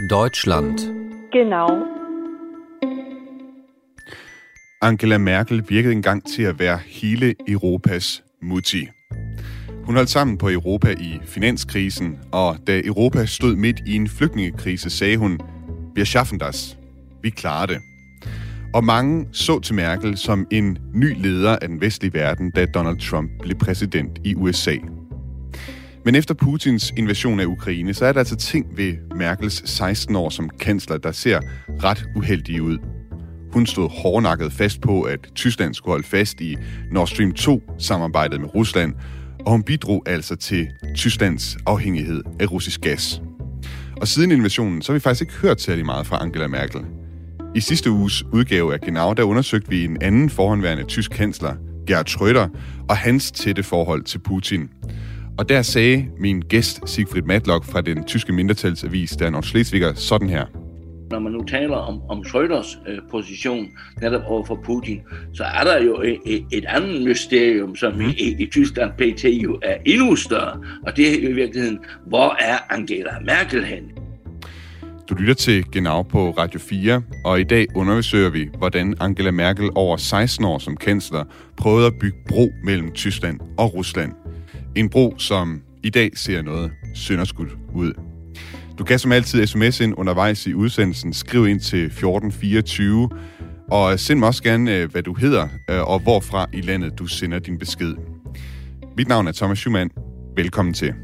Deutschland. Genau. Angela Merkel virkede engang til at være hele Europas mutti. Hun holdt sammen på Europa i finanskrisen, og da Europa stod midt i en flygtningekrise, sagde hun, vi schaffen das. Vi klarer det. Og mange så til Merkel som en ny leder af den vestlige verden, da Donald Trump blev præsident i USA. Men efter Putins invasion af Ukraine, så er der altså ting ved Merkels 16 år som kansler, der ser ret uheldige ud. Hun stod hårdnakket fast på, at Tyskland skulle holde fast i Nord Stream 2-samarbejdet med Rusland, og hun bidrog altså til Tysklands afhængighed af russisk gas. Og siden invasionen, så har vi faktisk ikke hørt særlig meget fra Angela Merkel. I sidste uges udgave af Genau, der undersøgte vi en anden forhåndværende tysk kansler, Gerhard Schröder, og hans tætte forhold til Putin. Og der sagde min gæst Siegfried Matlock fra den tyske mindretalsavis, der Nordschleswiger, sådan her. Når man nu taler om, om Schröders øh, position netop over for Putin, så er der jo et, et andet mysterium, som i, i, i Tyskland pt. jo er endnu større, og det er jo i virkeligheden, hvor er Angela Merkel hen? Du lytter til Genau på Radio 4, og i dag undersøger vi, hvordan Angela Merkel over 16 år som kansler prøvede at bygge bro mellem Tyskland og Rusland. En bro, som i dag ser noget sønderskudt ud. Du kan som altid sms ind undervejs i udsendelsen. Skriv ind til 1424, og send mig også gerne, øh, hvad du hedder, øh, og hvorfra i landet du sender din besked. Mit navn er Thomas Schumann. Velkommen til.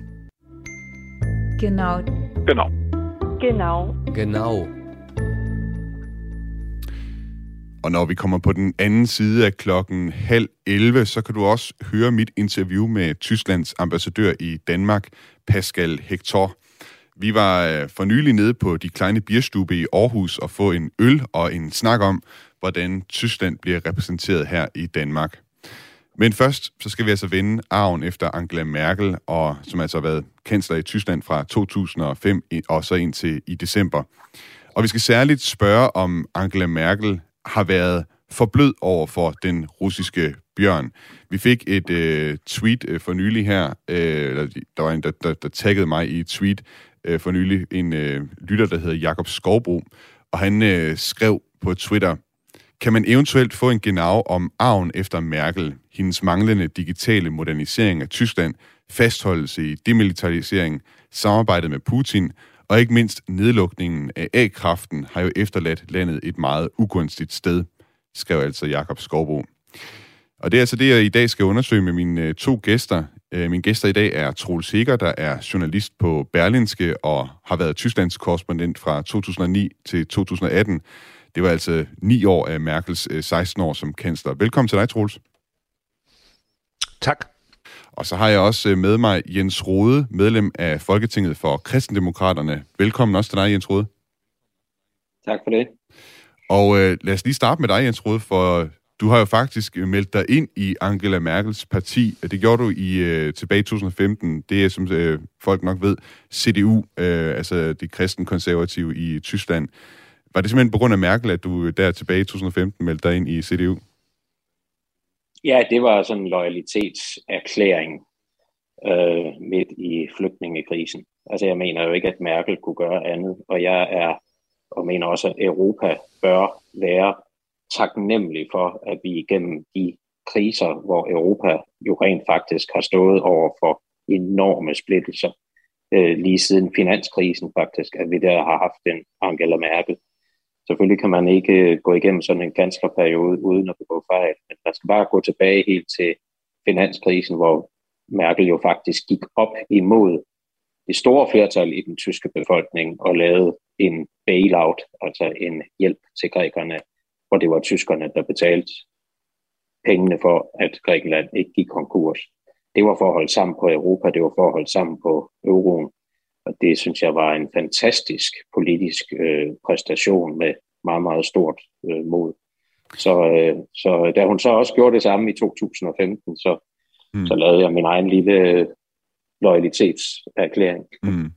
Genau. Genau. Genau. Genau. Og når vi kommer på den anden side af klokken halv 11, så kan du også høre mit interview med Tysklands ambassadør i Danmark, Pascal Hector. Vi var øh, for nylig nede på de kleine bierstube i Aarhus og få en øl og en snak om, hvordan Tyskland bliver repræsenteret her i Danmark. Men først så skal vi altså vende arven efter Angela Merkel, og som altså har været kansler i Tyskland fra 2005 og så indtil i december. Og vi skal særligt spørge, om Angela Merkel har været for blød over for den russiske bjørn. Vi fik et øh, tweet øh, for nylig her, øh, eller der var en, der, der, der taggede mig i et tweet øh, for nylig, en øh, lytter, der hedder Jakob Skovbro, og han øh, skrev på Twitter, kan man eventuelt få en genau om arven efter Merkel, hendes manglende digitale modernisering af Tyskland, fastholdelse i demilitarisering, samarbejdet med Putin, og ikke mindst nedlukningen af A-kraften har jo efterladt landet et meget ugunstigt sted, skrev altså Jakob Skovbo. Og det er altså det, jeg i dag skal undersøge med mine øh, to gæster. Øh, min mine gæster i dag er Troels Sikker, der er journalist på Berlinske og har været Tysklands korrespondent fra 2009 til 2018. Det var altså ni år af Merkels øh, 16 år som kansler. Velkommen til dig, Troels. Tak. Og så har jeg også øh, med mig Jens Rode, medlem af Folketinget for Kristendemokraterne. Velkommen også til dig, Jens Rode. Tak for det. Og øh, lad os lige starte med dig, Jens Rode, for du har jo faktisk meldt dig ind i Angela Merkels parti. Det gjorde du i øh, tilbage i 2015. Det er, som øh, folk nok ved, CDU, øh, altså de kristenkonservative i Tyskland. Var det simpelthen på grund af Merkel, at du der tilbage i 2015 meldte dig ind i CDU? Ja, det var sådan en loyalitetserklæring øh, midt i flygtningekrisen. Altså jeg mener jo ikke, at Merkel kunne gøre andet, og jeg er og mener også, at Europa bør være taknemmelig for, at vi igennem de kriser, hvor Europa jo rent faktisk har stået over for enorme splittelser, øh, lige siden finanskrisen faktisk, at vi der har haft en Angela Merkel. Selvfølgelig kan man ikke øh, gå igennem sådan en kanslerperiode uden at begå fejl, men man skal bare gå tilbage helt til finanskrisen, hvor Merkel jo faktisk gik op imod det store flertal i den tyske befolkning og lavede en bailout, altså en hjælp til grækerne, hvor det var tyskerne, der betalte pengene for, at Grækenland ikke gik konkurs. Det var for at holde sammen på Europa, det var for at holde sammen på euroen, og det synes jeg var en fantastisk politisk øh, præstation med meget, meget stort øh, mod. Så, øh, så da hun så også gjorde det samme i 2015, så, mm. så lavede jeg min egen lille loyalitetserklæring. Mm.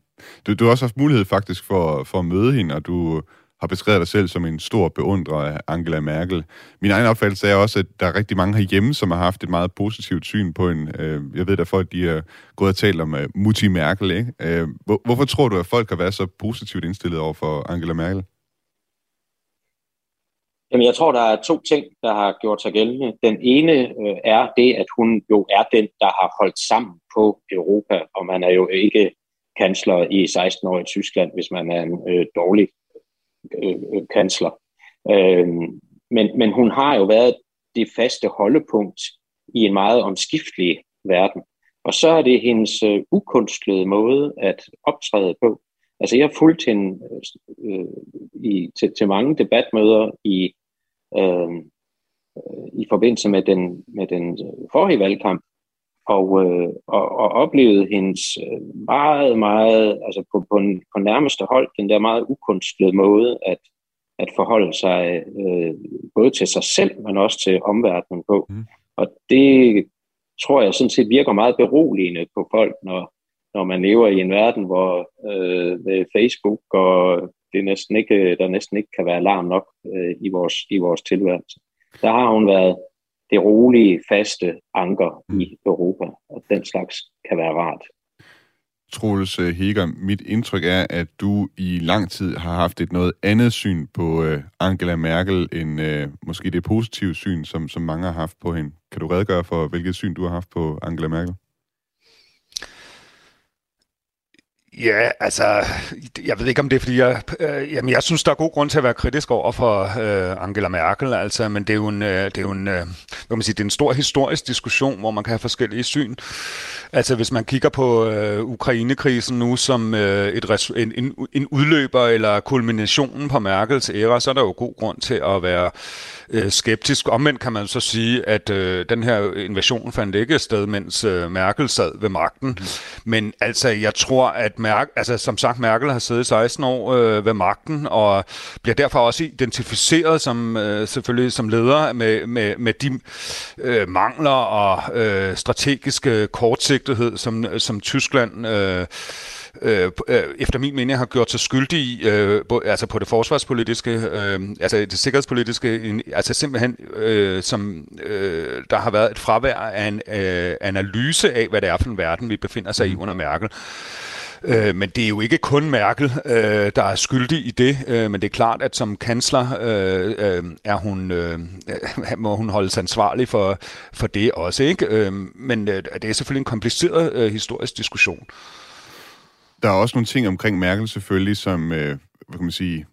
Du, du har også haft mulighed faktisk for, for at møde hende, og du har beskrevet dig selv som en stor beundrer af Angela Merkel. Min egen opfattelse er også, at der er rigtig mange herhjemme, som har haft et meget positivt syn på en. Øh, jeg ved, at folk de er gået og talt om uh, Mutti Merkel. Ikke? Øh, hvor, hvorfor tror du, at folk har været så positivt indstillet over for Angela Merkel? Jamen, jeg tror, der er to ting, der har gjort sig gældende. Den ene øh, er det, at hun jo er den, der har holdt sammen på Europa, og man er jo ikke kansler i 16 år i Tyskland, hvis man er en øh, dårlig øh, kansler. Øh, men, men hun har jo været det faste holdepunkt i en meget omskiftelig verden. Og så er det hendes øh, ukunstlede måde at optræde på. Altså jeg har fulgt hende øh, i, til, til mange debatmøder i, øh, øh i forbindelse med den, med den forrige valgkamp, og, øh, og, og oplevede hendes øh, meget, meget, altså på, på, en, på nærmeste hold, den der meget ukunstlede måde at, at forholde sig øh, både til sig selv, men også til omverdenen på. Mm. Og det tror jeg sådan set virker meget beroligende på folk, når, når man lever i en verden, hvor øh, med Facebook og det næsten ikke, der næsten ikke kan være alarm nok øh, i, vores, i vores tilværelse. Der har hun været det rolige, faste anker mm. i Europa, og den slags kan være rart. Troels øh, Heger, mit indtryk er, at du i lang tid har haft et noget andet syn på øh, Angela Merkel, end øh, måske det positive syn, som, som mange har haft på hende. Kan du redegøre for, hvilket syn du har haft på Angela Merkel? Ja, altså, jeg ved ikke om det er, fordi jeg, øh, jamen, jeg synes, der er god grund til at være kritisk over for øh, Angela Merkel, altså, men det er jo en, øh, det er jo en, øh, hvad man sige, det er en stor historisk diskussion, hvor man kan have forskellige syn. Altså, hvis man kigger på øh, Ukrainekrisen nu som øh, et en, en, en udløber eller kulminationen på Merkels æra, så er der jo god grund til at være øh, skeptisk. Omvendt kan man så sige, at øh, den her invasion fandt ikke sted, mens øh, Merkel sad ved magten. Mm. Men altså, jeg tror, at Merkel, altså, som sagt, Merkel har siddet 16 år øh, ved magten, og bliver derfor også identificeret som øh, selvfølgelig som leder med, med, med de øh, mangler og øh, strategiske kortsigtighed, som, som Tyskland øh, øh, øh, efter min mening har gjort sig skyldig i, øh, altså på det forsvarspolitiske, øh, altså det sikkerhedspolitiske, altså simpelthen øh, som øh, der har været et fravær af en øh, analyse af, hvad det er for en verden, vi befinder sig i mm. under Merkel. Øh, men det er jo ikke kun Merkel, øh, der er skyldig i det, øh, men det er klart, at som kansler øh, øh, er hun, øh, må hun holdes ansvarlig for, for det også. ikke. Øh, men øh, det er selvfølgelig en kompliceret øh, historisk diskussion. Der er også nogle ting omkring Merkel selvfølgelig, som, øh, hvad kan man sige,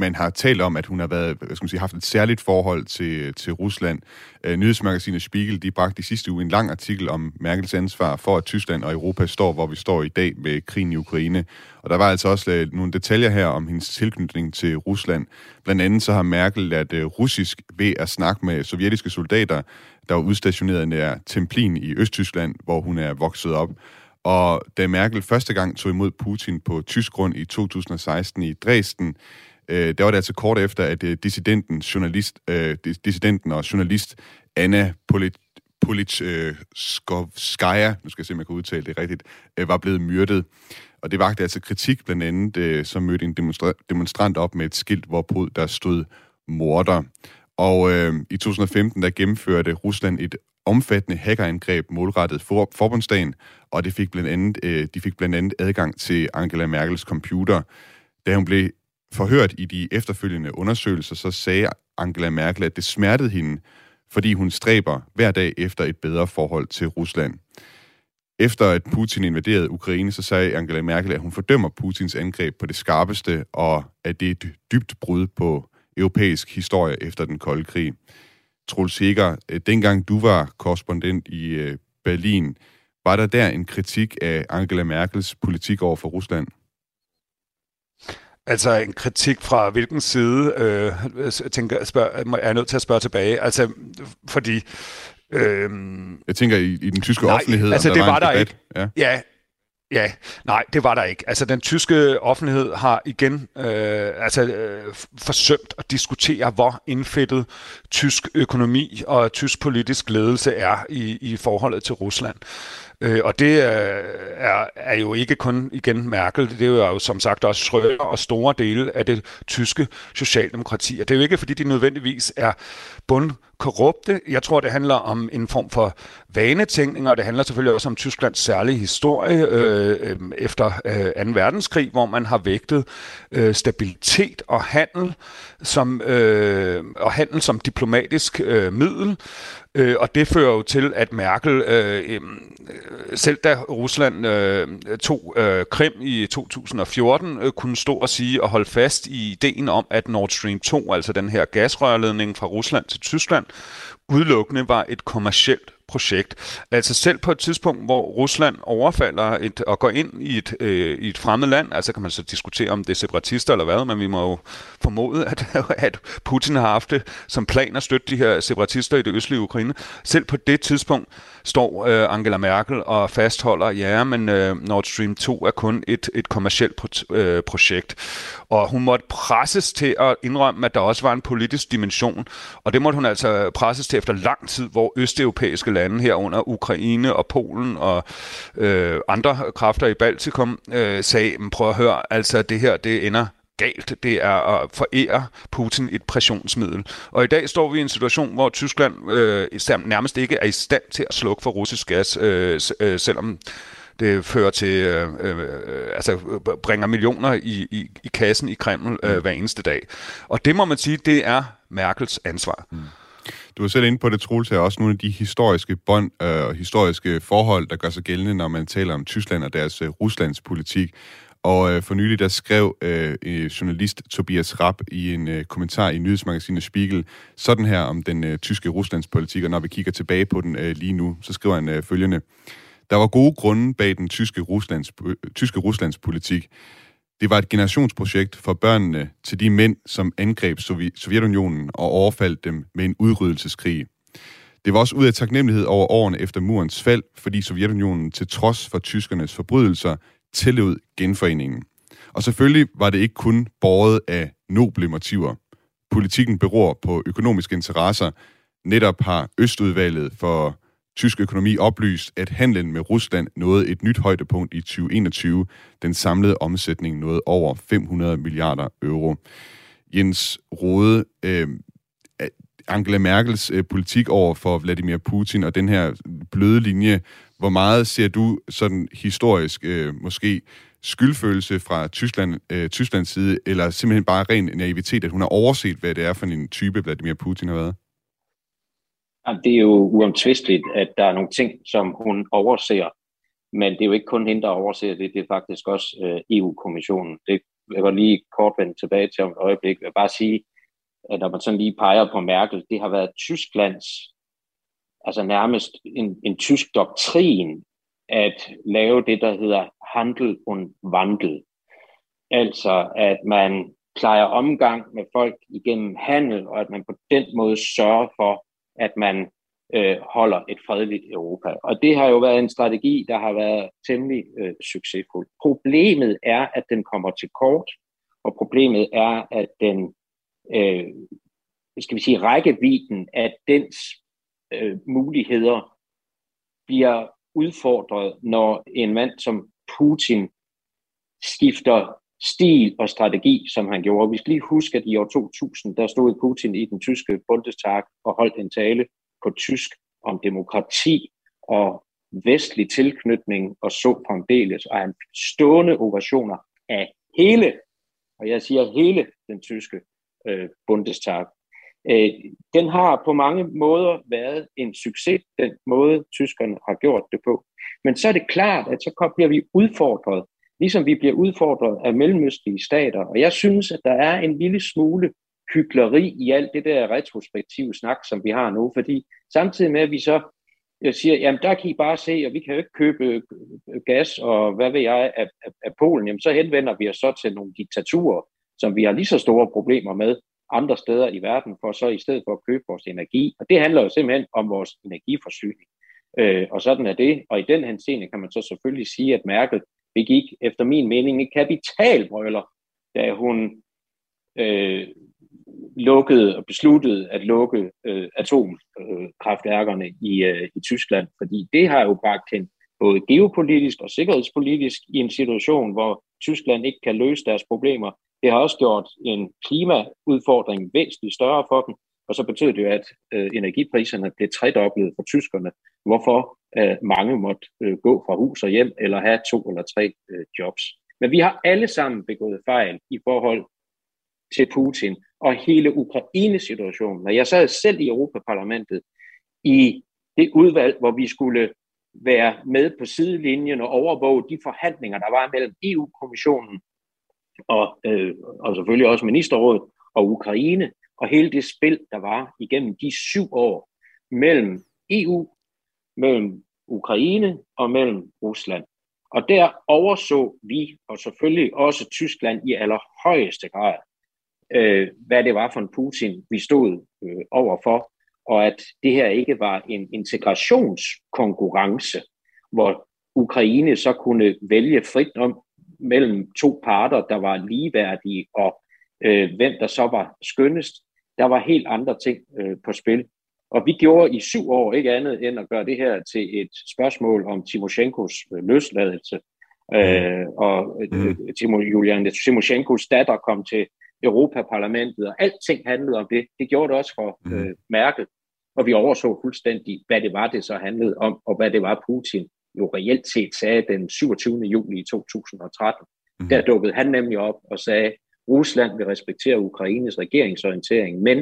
man har talt om, at hun har været, hvad skal man sige, haft et særligt forhold til, til Rusland. Øh, nyhedsmagasinet Spiegel, de bragte i sidste uge en lang artikel om Merkels ansvar for, at Tyskland og Europa står, hvor vi står i dag med krigen i Ukraine. Og der var altså også øh, nogle detaljer her om hendes tilknytning til Rusland. Blandt andet så har Merkel lært øh, russisk ved at snakke med sovjetiske soldater, der var udstationeret nær Templin i Østtyskland, hvor hun er vokset op. Og da Merkel første gang tog imod Putin på tysk grund i 2016 i Dresden, øh, der var det altså kort efter, at øh, dissidenten, journalist, øh, dissidenten og journalist Anna Polit Politkovskaya, øh, nu skal jeg se, om jeg kan udtale det rigtigt, øh, var blevet myrdet. Og det vagte altså kritik, blandt andet, øh, som mødte en demonstra- demonstrant op med et skilt, hvorpå der stod morder. Og øh, i 2015, der gennemførte Rusland et omfattende hackerangreb målrettet for forbundsdagen, og det fik blandt andet, øh, de fik blandt andet adgang til Angela Merkels computer. Da hun blev forhørt i de efterfølgende undersøgelser, så sagde Angela Merkel, at det smertede hende, fordi hun stræber hver dag efter et bedre forhold til Rusland. Efter at Putin invaderede Ukraine, så sagde Angela Merkel, at hun fordømmer Putins angreb på det skarpeste, og at det er et dybt brud på europæisk historie efter den kolde krig. Troels Heger, øh, dengang du var korrespondent i øh, Berlin, var der der en kritik af Angela Merkels politik over for Rusland? Altså en kritik fra hvilken side, øh, tænker, spørg, er jeg nødt til at spørge tilbage. Altså, fordi... Øh, jeg tænker i, i den tyske nej, offentlighed, altså, der det var, var der debat. ikke. Ja. ja, Ja, nej, det var der ikke. Altså, den tyske offentlighed har igen øh, altså, øh, forsømt at diskutere, hvor indfættet tysk økonomi og tysk politisk ledelse er i, i forholdet til Rusland. Øh, og det øh, er, er jo ikke kun igen Merkel, det er jo som sagt også Schröder og store dele af det tyske socialdemokrati. Og det er jo ikke, fordi de nødvendigvis er bund korrupte. Jeg tror, det handler om en form for vanetænkning, og det handler selvfølgelig også om Tysklands særlige historie øh, øh, efter øh, 2. verdenskrig, hvor man har vægtet øh, stabilitet og handel som øh, og handel som diplomatisk øh, middel. Øh, og det fører jo til, at Merkel, øh, øh selv da Rusland øh, tog øh, Krim i 2014, øh, kunne stå og sige og holde fast i ideen om, at Nord Stream 2, altså den her gasrørledning fra Rusland til Tyskland, udelukkende var et kommercielt projekt. Altså selv på et tidspunkt, hvor Rusland overfalder et, og går ind i et, øh, i et fremmed land, altså kan man så diskutere, om det er separatister eller hvad, men vi må jo formode, at, at Putin har haft det som plan at støtte de her separatister i det østlige Ukraine. Selv på det tidspunkt står øh, Angela Merkel og fastholder, ja, men øh, Nord Stream 2 er kun et, et kommercielt pro- øh, projekt. Og hun måtte presses til at indrømme, at der også var en politisk dimension. Og det måtte hun altså presses til efter lang tid, hvor østeuropæiske lande herunder Ukraine og Polen og øh, andre kræfter i Baltikum øh, sagde, prøv at høre, altså det her, det ender galt. Det er at forære Putin et pressionsmiddel. Og i dag står vi i en situation, hvor Tyskland øh, nærmest ikke er i stand til at slukke for russisk gas, øh, øh, selvom det fører til, øh, øh, altså bringer millioner i, i, i kassen i Kreml øh, hver eneste dag. Og det må man sige, det er Merkels ansvar. Mm. Du er selv inde på det, Troels, her også nogle af de historiske bånd og øh, historiske forhold, der gør sig gældende, når man taler om Tyskland og deres øh, Ruslands politik. Og øh, for nylig der skrev øh, journalist Tobias Rapp i en øh, kommentar i nyhedsmagasinet Spiegel sådan her om den øh, tyske Ruslands politik, og når vi kigger tilbage på den øh, lige nu, så skriver han øh, følgende. Der var gode grunde bag den tyske Ruslands, øh, tyske Ruslands politik. Det var et generationsprojekt for børnene til de mænd, som angreb Sovjetunionen og overfaldt dem med en udryddelseskrig. Det var også ud af taknemmelighed over årene efter murens fald, fordi Sovjetunionen til trods for tyskernes forbrydelser tillod genforeningen. Og selvfølgelig var det ikke kun båret af noble motiver. Politikken beror på økonomiske interesser. Netop har Østudvalget for tysk økonomi oplyst, at handlen med Rusland nåede et nyt højdepunkt i 2021. Den samlede omsætning nåede over 500 milliarder euro. Jens Rode, øh, Angela Merkels øh, politik over for Vladimir Putin og den her bløde linje, hvor meget ser du sådan historisk øh, måske skyldfølelse fra Tyskland, øh, Tysklands side, eller simpelthen bare ren naivitet, at hun har overset, hvad det er for en type, Vladimir Putin har været? Det er jo uomtvisteligt, at der er nogle ting, som hun overser, men det er jo ikke kun hende, der overser det, det er faktisk også øh, EU-kommissionen. Det jeg var lige kort vende tilbage til om et øjeblik. Jeg vil bare sige, at når man sådan lige peger på Merkel, det har været Tysklands, altså nærmest en, en tysk doktrin, at lave det, der hedder handel und wandel. Altså, at man plejer omgang med folk igennem handel, og at man på den måde sørger for, at man øh, holder et fredeligt Europa. Og det har jo været en strategi, der har været temmelig øh, succesfuld. Problemet er, at den kommer til kort, og problemet er, at den øh, skal vi sige, rækkevidden af dens øh, muligheder bliver udfordret, når en mand som Putin skifter stil og strategi, som han gjorde. Vi skal lige huske, at i år 2000, der stod Putin i den tyske Bundestag og holdt en tale på tysk om demokrati og vestlig tilknytning og så fremdeles, og han stående ovationer af hele, og jeg siger hele den tyske øh, Bundestag. Øh, den har på mange måder været en succes, den måde tyskerne har gjort det på. Men så er det klart, at så bliver vi udfordret, ligesom vi bliver udfordret af mellemøstlige stater. Og jeg synes, at der er en lille smule hyggeleri i alt det der retrospektive snak, som vi har nu, fordi samtidig med, at vi så jeg siger, jamen der kan I bare se, og vi kan jo ikke købe øh, gas og hvad ved jeg af, af, af Polen, jamen så henvender vi os så til nogle diktaturer, som vi har lige så store problemer med andre steder i verden, for så i stedet for at købe vores energi. Og det handler jo simpelthen om vores energiforsyning. Øh, og sådan er det. Og i den henseende kan man så selvfølgelig sige, at Merkel begik efter min mening et kapitalbrøler, da hun øh, lukkede og besluttede at lukke øh, atomkraftværkerne i, øh, i Tyskland, fordi det har jo bragt hende både geopolitisk og sikkerhedspolitisk i en situation, hvor Tyskland ikke kan løse deres problemer. Det har også gjort en klimaudfordring væsentligt større for dem, og så betød det jo, at øh, energipriserne blev tredoblet for tyskerne, hvorfor øh, mange måtte øh, gå fra hus og hjem eller have to eller tre øh, jobs. Men vi har alle sammen begået fejl i forhold til Putin og hele Ukraine-situationen. Og jeg sad selv i Europaparlamentet i det udvalg, hvor vi skulle være med på sidelinjen og overvåge de forhandlinger, der var mellem EU-kommissionen og, øh, og selvfølgelig også ministerrådet og Ukraine, og hele det spil, der var igennem de syv år mellem EU, mellem Ukraine og mellem Rusland. Og der overså vi, og selvfølgelig også Tyskland i allerhøjeste grad, øh, hvad det var for en Putin, vi stod øh, overfor, og at det her ikke var en integrationskonkurrence, hvor Ukraine så kunne vælge frit om mellem to parter, der var ligeværdige, og øh, hvem der så var skønnest. Der var helt andre ting øh, på spil. Og vi gjorde i syv år ikke andet end at gøre det her til et spørgsmål om Timoshenkos øh, løsladelse. Øh, og øh, Timo, Julian Timoshenkos datter kom til Europaparlamentet, og alting handlede om det. Det gjorde det også for mm. øh, Merkel. Og vi overså fuldstændig, hvad det var, det så handlede om, og hvad det var, Putin jo reelt set sagde den 27. juli 2013. Mm. Der dukkede han nemlig op og sagde, Rusland vil respektere Ukraines regeringsorientering, men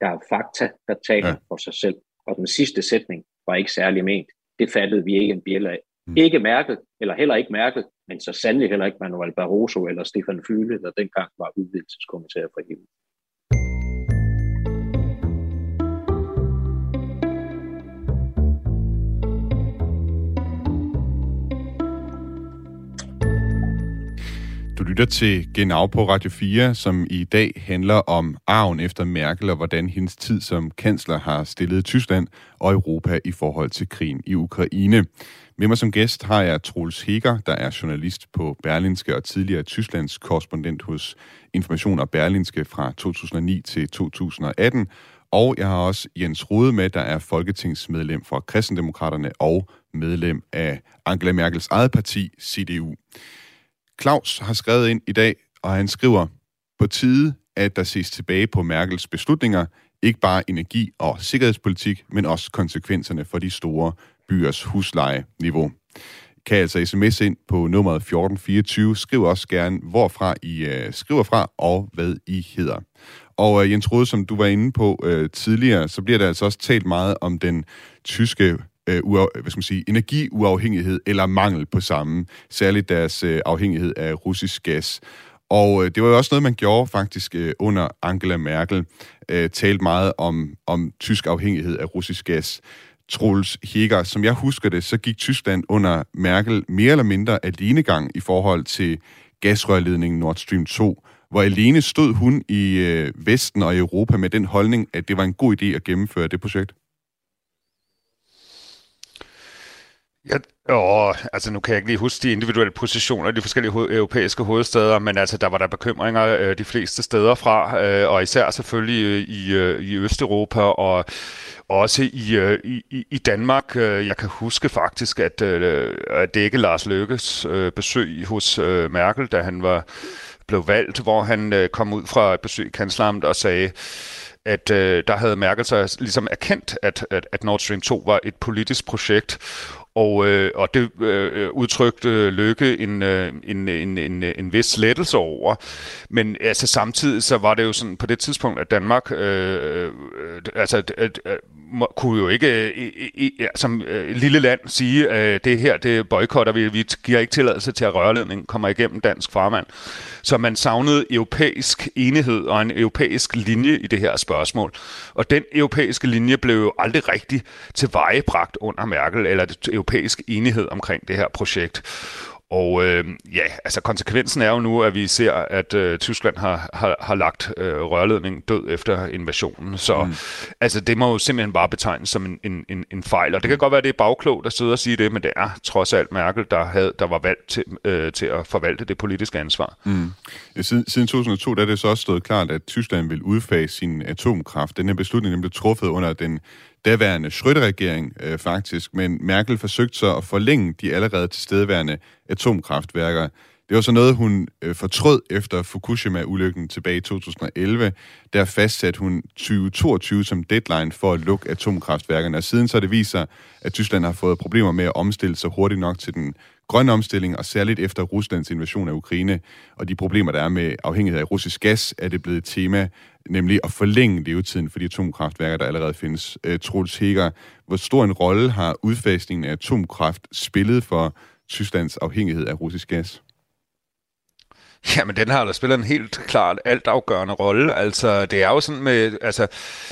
der er fakta, der taler ja. for sig selv. Og den sidste sætning var ikke særlig ment. Det fattede vi ikke en bjæl af. Mm. Ikke mærket, eller heller ikke mærket, men så sandelig heller ikke Manuel Barroso eller Stefan Fyle, der dengang var udvidelseskommissær for EU. Du lytter til Genau på Radio 4, som i dag handler om arven efter Merkel og hvordan hendes tid som kansler har stillet Tyskland og Europa i forhold til krigen i Ukraine. Med mig som gæst har jeg Troels Heger, der er journalist på Berlinske og tidligere Tysklands korrespondent hos Information og Berlinske fra 2009 til 2018. Og jeg har også Jens Rode med, der er folketingsmedlem for Kristendemokraterne og medlem af Angela Merkels eget parti, CDU. Claus har skrevet ind i dag, og han skriver, på tide, at der ses tilbage på Merkels beslutninger, ikke bare energi- og sikkerhedspolitik, men også konsekvenserne for de store byers huslejeniveau. Kan altså sms ind på nummeret 1424. Skriv også gerne, hvorfra I øh, skriver fra, og hvad I hedder. Og øh, Jens Rode, som du var inde på øh, tidligere, så bliver der altså også talt meget om den tyske øh, uaf, hvad skal man sige, energiuafhængighed eller mangel på samme, særligt deres øh, afhængighed af russisk gas. Og øh, det var jo også noget, man gjorde faktisk øh, under Angela Merkel, øh, talt meget om, om tysk afhængighed af russisk gas. Troels Heger, som jeg husker det, så gik Tyskland under Merkel mere eller mindre alenegang i forhold til gasrørledningen Nord Stream 2, hvor alene stod hun i øh, Vesten og Europa med den holdning, at det var en god idé at gennemføre det projekt? Ja, åh, altså nu kan jeg ikke lige huske de individuelle positioner i de forskellige ho- europæiske hovedsteder, men altså der var der bekymringer øh, de fleste steder fra, øh, og især selvfølgelig øh, i, øh, i Østeuropa og også i, øh, i, i Danmark. Øh, jeg kan huske faktisk, at, øh, at det ikke Lars Løkkes øh, besøg hos øh, Merkel, da han var blev valgt, hvor han øh, kom ud fra et besøg i kansleramt og sagde, at øh, der havde Merkel så ligesom erkendt, at, at, at Nord Stream 2 var et politisk projekt, og, øh, og det øh, udtrykte Lykke en, øh, en, en, en, en vis lettelse over. Men altså samtidig så var det jo sådan på det tidspunkt, at Danmark øh, øh, altså, at, øh, kunne jo ikke øh, øh, som øh, lille land sige, at øh, det her det boykotter vi. Vi giver ikke tilladelse til, at rørledningen kommer igennem dansk farvand. Så man savnede europæisk enighed og en europæisk linje i det her spørgsmål. Og den europæiske linje blev jo aldrig rigtig tilvejebragt under Merkel, eller det europæisk enighed omkring det her projekt. Og øh, ja, altså konsekvensen er jo nu, at vi ser, at øh, Tyskland har, har, har lagt øh, rørledningen død efter invasionen. Så mm. altså, det må jo simpelthen bare betegnes som en, en, en, en fejl. Og det kan godt være, at det er bagklogt at sidde og sige det, men det er trods alt Merkel, der, havde, der var valgt til, øh, til at forvalte det politiske ansvar. Mm. Siden, siden 2002 der er det så også stået klart, at Tyskland vil udfase sin atomkraft. Den her beslutning den blev truffet under den daværende Schröder-regering øh, faktisk, men Merkel forsøgte så at forlænge de allerede tilstedeværende atomkraftværker. Det var så noget, hun øh, fortrød efter Fukushima-ulykken tilbage i 2011. Der fastsatte hun 2022 som deadline for at lukke atomkraftværkerne, og siden så det viser, at Tyskland har fået problemer med at omstille sig hurtigt nok til den grøn omstilling, og særligt efter Ruslands invasion af Ukraine og de problemer, der er med afhængighed af russisk gas, er det blevet et tema, nemlig at forlænge levetiden for de atomkraftværker, der allerede findes. Øh, Troels Heger, hvor stor en rolle har udfasningen af atomkraft spillet for Tysklands afhængighed af russisk gas? Jamen, den har da spillet en helt klart altafgørende rolle. Altså, det er jo sådan med, altså,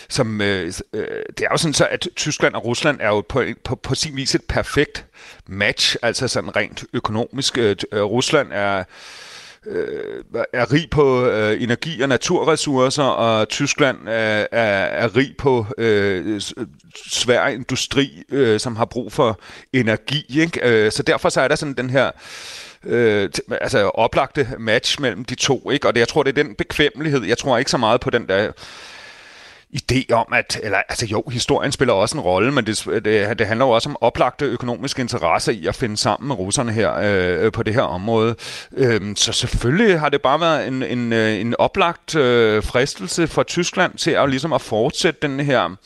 som, øh, øh, det er jo sådan så, at Tyskland og Rusland er jo på, på, på sin vis et perfekt match, altså sådan rent økonomisk. Øh, øh Rusland er øh, er rig på øh, energi og naturressourcer, og Tyskland er, er, er rig på øh, svær industri, øh, som har brug for energi. Ikke? Øh, så derfor så er der sådan den her øh, øh, altså oplagte match mellem de to, ikke? Og det, jeg tror, det er den bekvemmelighed. Jeg tror ikke så meget på den der idé om, at, eller altså jo, historien spiller også en rolle, men det, det, det handler jo også om oplagte økonomiske interesser i at finde sammen med russerne her øh, på det her område. Øh, så selvfølgelig har det bare været en, en, øh, en oplagt øh, fristelse for Tyskland til at ligesom at fortsætte den her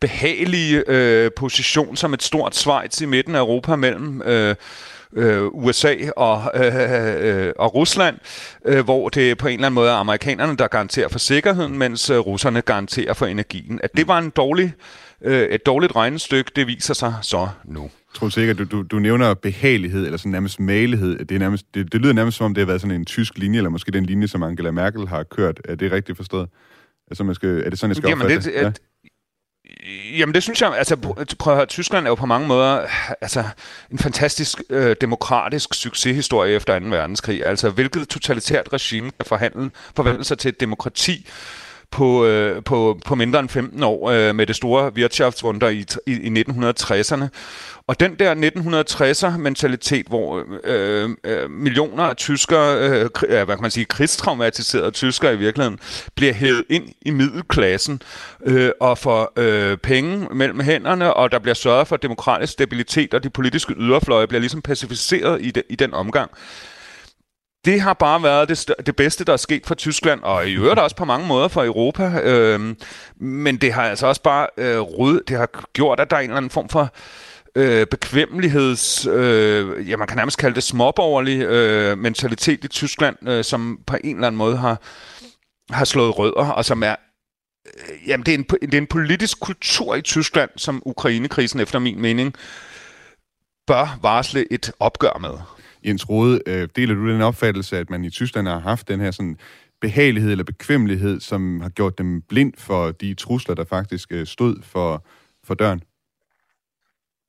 behagelige øh, position som et stort Schweiz i midten af Europa mellem øh, øh, USA og, øh, øh, og Rusland, øh, hvor det på en eller anden måde er amerikanerne, der garanterer for sikkerheden, mens øh, russerne garanterer for energien. At det var en dårlig, øh, et dårligt regnestykke, det viser sig så nu. Tror sikkert, du, du, du nævner behagelighed, eller sådan nærmest malighed. Det, er nærmest, det, det lyder nærmest som om, det har været sådan en tysk linje, eller måske den linje, som Angela Merkel har kørt. Er det rigtigt forstået? Altså, man skal, er det sådan, jeg skal Jamen, opfatte det? Ja. Jamen det synes jeg, altså øh, prøv at høre, Tyskland er jo på mange måder altså, en fantastisk øh, demokratisk succeshistorie efter 2. verdenskrig. Altså hvilket totalitært regime kan forhandle, forvandle sig til et demokrati, på, øh, på, på mindre end 15 år øh, med det store Wirtschaftswunder i, i, i 1960'erne. Og den der 1960'er-mentalitet, hvor øh, øh, millioner af tyskere, øh, hvad kan man sige, krigstraumatiserede tyskere i virkeligheden, bliver hævet ind i middelklassen øh, og får øh, penge mellem hænderne, og der bliver sørget for demokratisk stabilitet, og de politiske yderfløje bliver ligesom pacificeret i, de, i den omgang det har bare været det, det bedste, der er sket for Tyskland, og i øvrigt også på mange måder for Europa. Øh, men det har altså også bare øh, rød, det har gjort, at der er en eller anden form for øh, bekvemmeligheds, øh, ja man kan nærmest kalde det småborgerlig øh, mentalitet i Tyskland, øh, som på en eller anden måde har, har slået rødder, og som er øh, jamen det er, en, det er en politisk kultur i Tyskland, som Ukrainekrisen efter min mening bør varsle et opgør med. Jens Rode, øh, deler du den opfattelse, at man i Tyskland har haft den her sådan behagelighed eller bekvemmelighed, som har gjort dem blind for de trusler, der faktisk øh, stod for, for døren?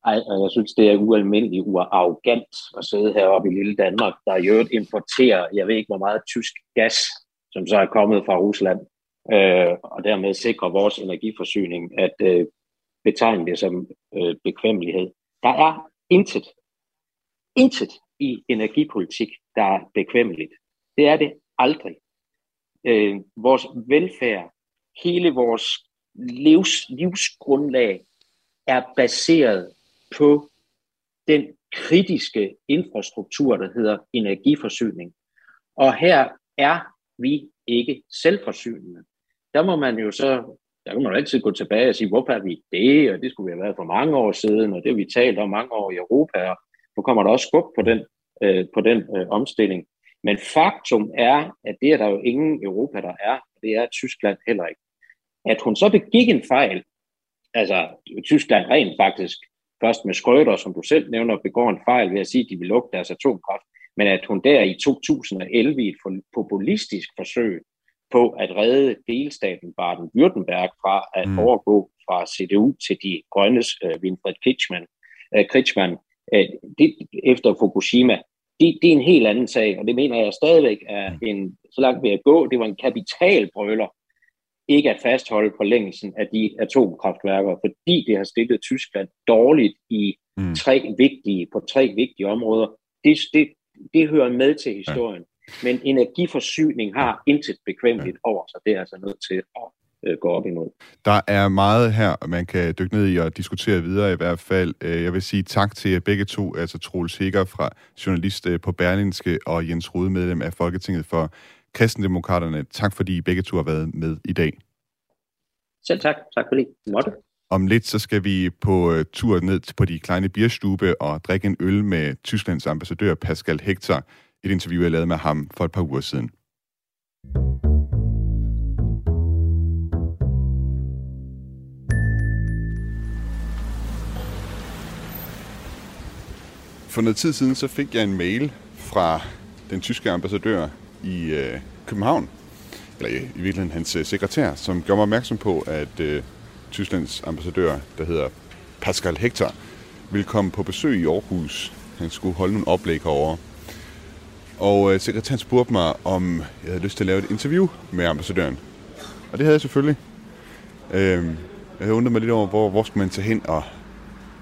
Ej, jeg synes, det er ualmindeligt uarrogant at sidde heroppe i lille Danmark, der i øvrigt importerer, jeg ved ikke hvor meget tysk gas, som så er kommet fra Rusland, øh, og dermed sikrer vores energiforsyning, at øh, betegne det som øh, bekvemmelighed. Der er intet, intet i energipolitik, der er bekvemmeligt. Det er det aldrig. Øh, vores velfærd, hele vores livs, livsgrundlag er baseret på den kritiske infrastruktur, der hedder energiforsyning. Og her er vi ikke selvforsynende. Der må man jo så, der kan man jo altid gå tilbage og sige, hvorfor er vi det, og det skulle vi have været for mange år siden, og det har vi talt om mange år i Europa, og nu kommer der også skub på den, øh, på den øh, omstilling. Men faktum er, at det er der jo ingen Europa, der er, og det er Tyskland heller ikke. At hun så begik en fejl, altså Tyskland rent faktisk, først med Schröder, som du selv nævner, begår en fejl ved at sige, at de vil lukke deres atomkraft, men at hun der i 2011 i et populistisk forsøg på at redde delstaten Baden-Württemberg fra at mm. overgå fra CDU til de grønnes uh, Winfried Kretschmann, uh, Kretschmann Øh, det, efter Fukushima, det, det er en helt anden sag, og det mener jeg stadigvæk er en, så langt ved at gå, det var en kapitalbrøler, ikke at fastholde forlængelsen af de atomkraftværker, fordi det har stillet Tyskland dårligt i mm. tre vigtige, på tre vigtige områder. Det, det, det hører med til historien. Ja. Men energiforsyning har intet bekvemmeligt over sig. Det er altså nødt til at øh, går op imod. Der er meget her, man kan dykke ned i og diskutere videre i hvert fald. Øh, jeg vil sige tak til begge to, altså Troels Hækker fra journalist øh, på Berlinske og Jens Rode, medlem af Folketinget for Kristendemokraterne. Tak fordi I begge to har været med i dag. Selv tak. Tak fordi I måtte. Om lidt så skal vi på tur ned på de kleine bierstube og drikke en øl med Tysklands ambassadør Pascal Hector. Et interview, jeg lavede med ham for et par uger siden. For noget tid siden så fik jeg en mail fra den tyske ambassadør i øh, København, eller i, i virkeligheden hans øh, sekretær, som gjorde mig opmærksom på, at øh, Tysklands ambassadør, der hedder Pascal Hector, ville komme på besøg i Aarhus. Han skulle holde nogle oplæg herovre. Og øh, sekretæren spurgte mig, om jeg havde lyst til at lave et interview med ambassadøren. Og det havde jeg selvfølgelig. Øh, jeg undrede mig lidt over, hvor, hvor skulle man tage hen og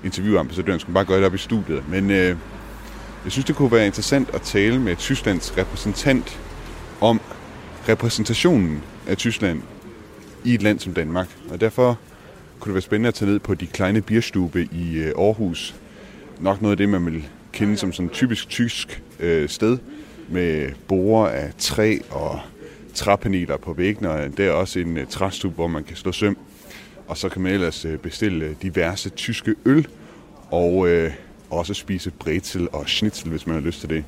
interviewe ambassadøren. Skulle bare gøre det op i studiet. Men øh, jeg synes, det kunne være interessant at tale med Tysklands repræsentant om repræsentationen af Tyskland i et land som Danmark. Og derfor kunne det være spændende at tage ned på de kleine bierstube i øh, Aarhus. Nok noget af det, man vil kende som sådan typisk tysk øh, sted, med borer af træ og træpaneler på væggene, og der er også en øh, hvor man kan slå søm. Og så kan man ellers øh, bestille øh, diverse tyske øl, og øh, også spise brezel og schnitzel, hvis man har lyst til det.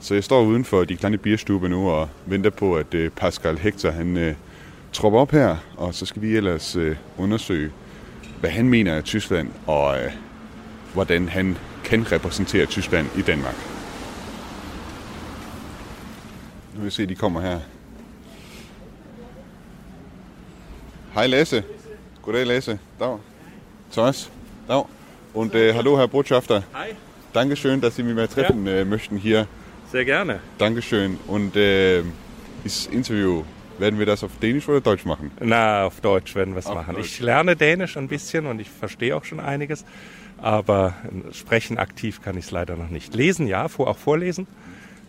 Så jeg står uden for de kleine bierstube nu og venter på, at øh, Pascal Hector han, øh, tropper op her, og så skal vi ellers øh, undersøge, hvad han mener af Tyskland, og øh, hvordan han kan repræsentere Tyskland i Danmark. Nu vil jeg se, at de kommer her. Hej Lasse. Goddag Lasse. Dag. Thomas. Dag. Und äh, hallo Herr Botschafter. Hi. Dankeschön, dass Sie mich mal treffen äh, möchten hier. Sehr gerne. Dankeschön. Und äh, das Interview, werden wir das auf Dänisch oder Deutsch machen? Na, auf Deutsch werden wir es machen. Deutsch. Ich lerne Dänisch ein bisschen und ich verstehe auch schon einiges, aber sprechen aktiv kann ich es leider noch nicht. Lesen ja, auch vorlesen,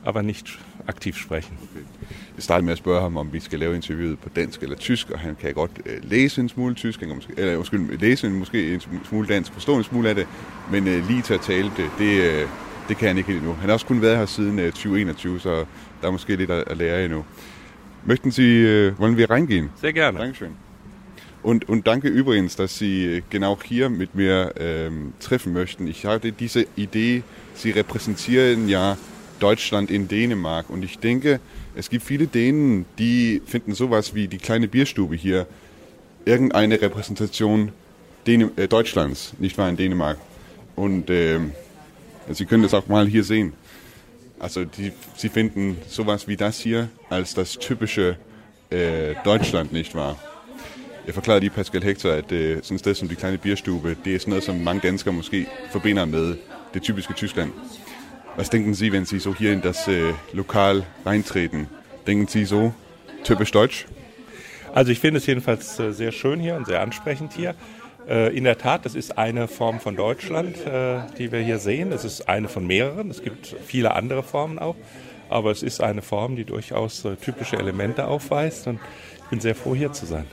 aber nicht aktiv sprechen. Jeg startede med at spørge ham, om vi skal lave interviewet på dansk eller tysk, og han kan godt øh, læse en smule tysk, han kan måske, eller undskyld, læse en, måske en smule dansk, forstå en smule af det, men øh, lige til at tale det, det, øh, det kan han ikke helt endnu. Han har også kun været her siden øh, 2021, så der er måske lidt at, at lære endnu. Möchten Sie, äh, wollen wir reingehen? Sehr gerne. Dankeschön. Und, und danke übrigens, dass Sie genau hier mit mir ähm, treffen möchten. Ich hatte diese Idee, Sie repräsentieren ja Deutschland in Dänemark. Und ich denke, es gibt viele Dänen, die finden sowas wie die kleine Bierstube hier irgendeine Repräsentation Däne äh, Deutschlands, nicht wahr, in Dänemark. Und ähm, Sie können das auch mal hier sehen. Also die, sie finden sowas wie das hier als das typische äh, Deutschland, nicht wahr? Jeg forklarede lige Pascal Hector, at øh, sådan et sted som de kleine bierstube, det er sådan noget, som mange danskere måske forbinder med det typiske Tyskland. Was denken Sie, wenn Sie so hier in das äh, Lokal reintreten? Denken Sie so typisch deutsch? Also ich finde es jedenfalls äh, sehr schön hier und sehr ansprechend hier. Äh, In der Tat, das ist eine Form von Deutschland, äh, die wir hier sehen. Es ist eine von mehreren. Es gibt viele andere Formen auch. Aber es ist eine Form, die durchaus typische Elemente aufweist. Und ich bin sehr froh, hier zu sein.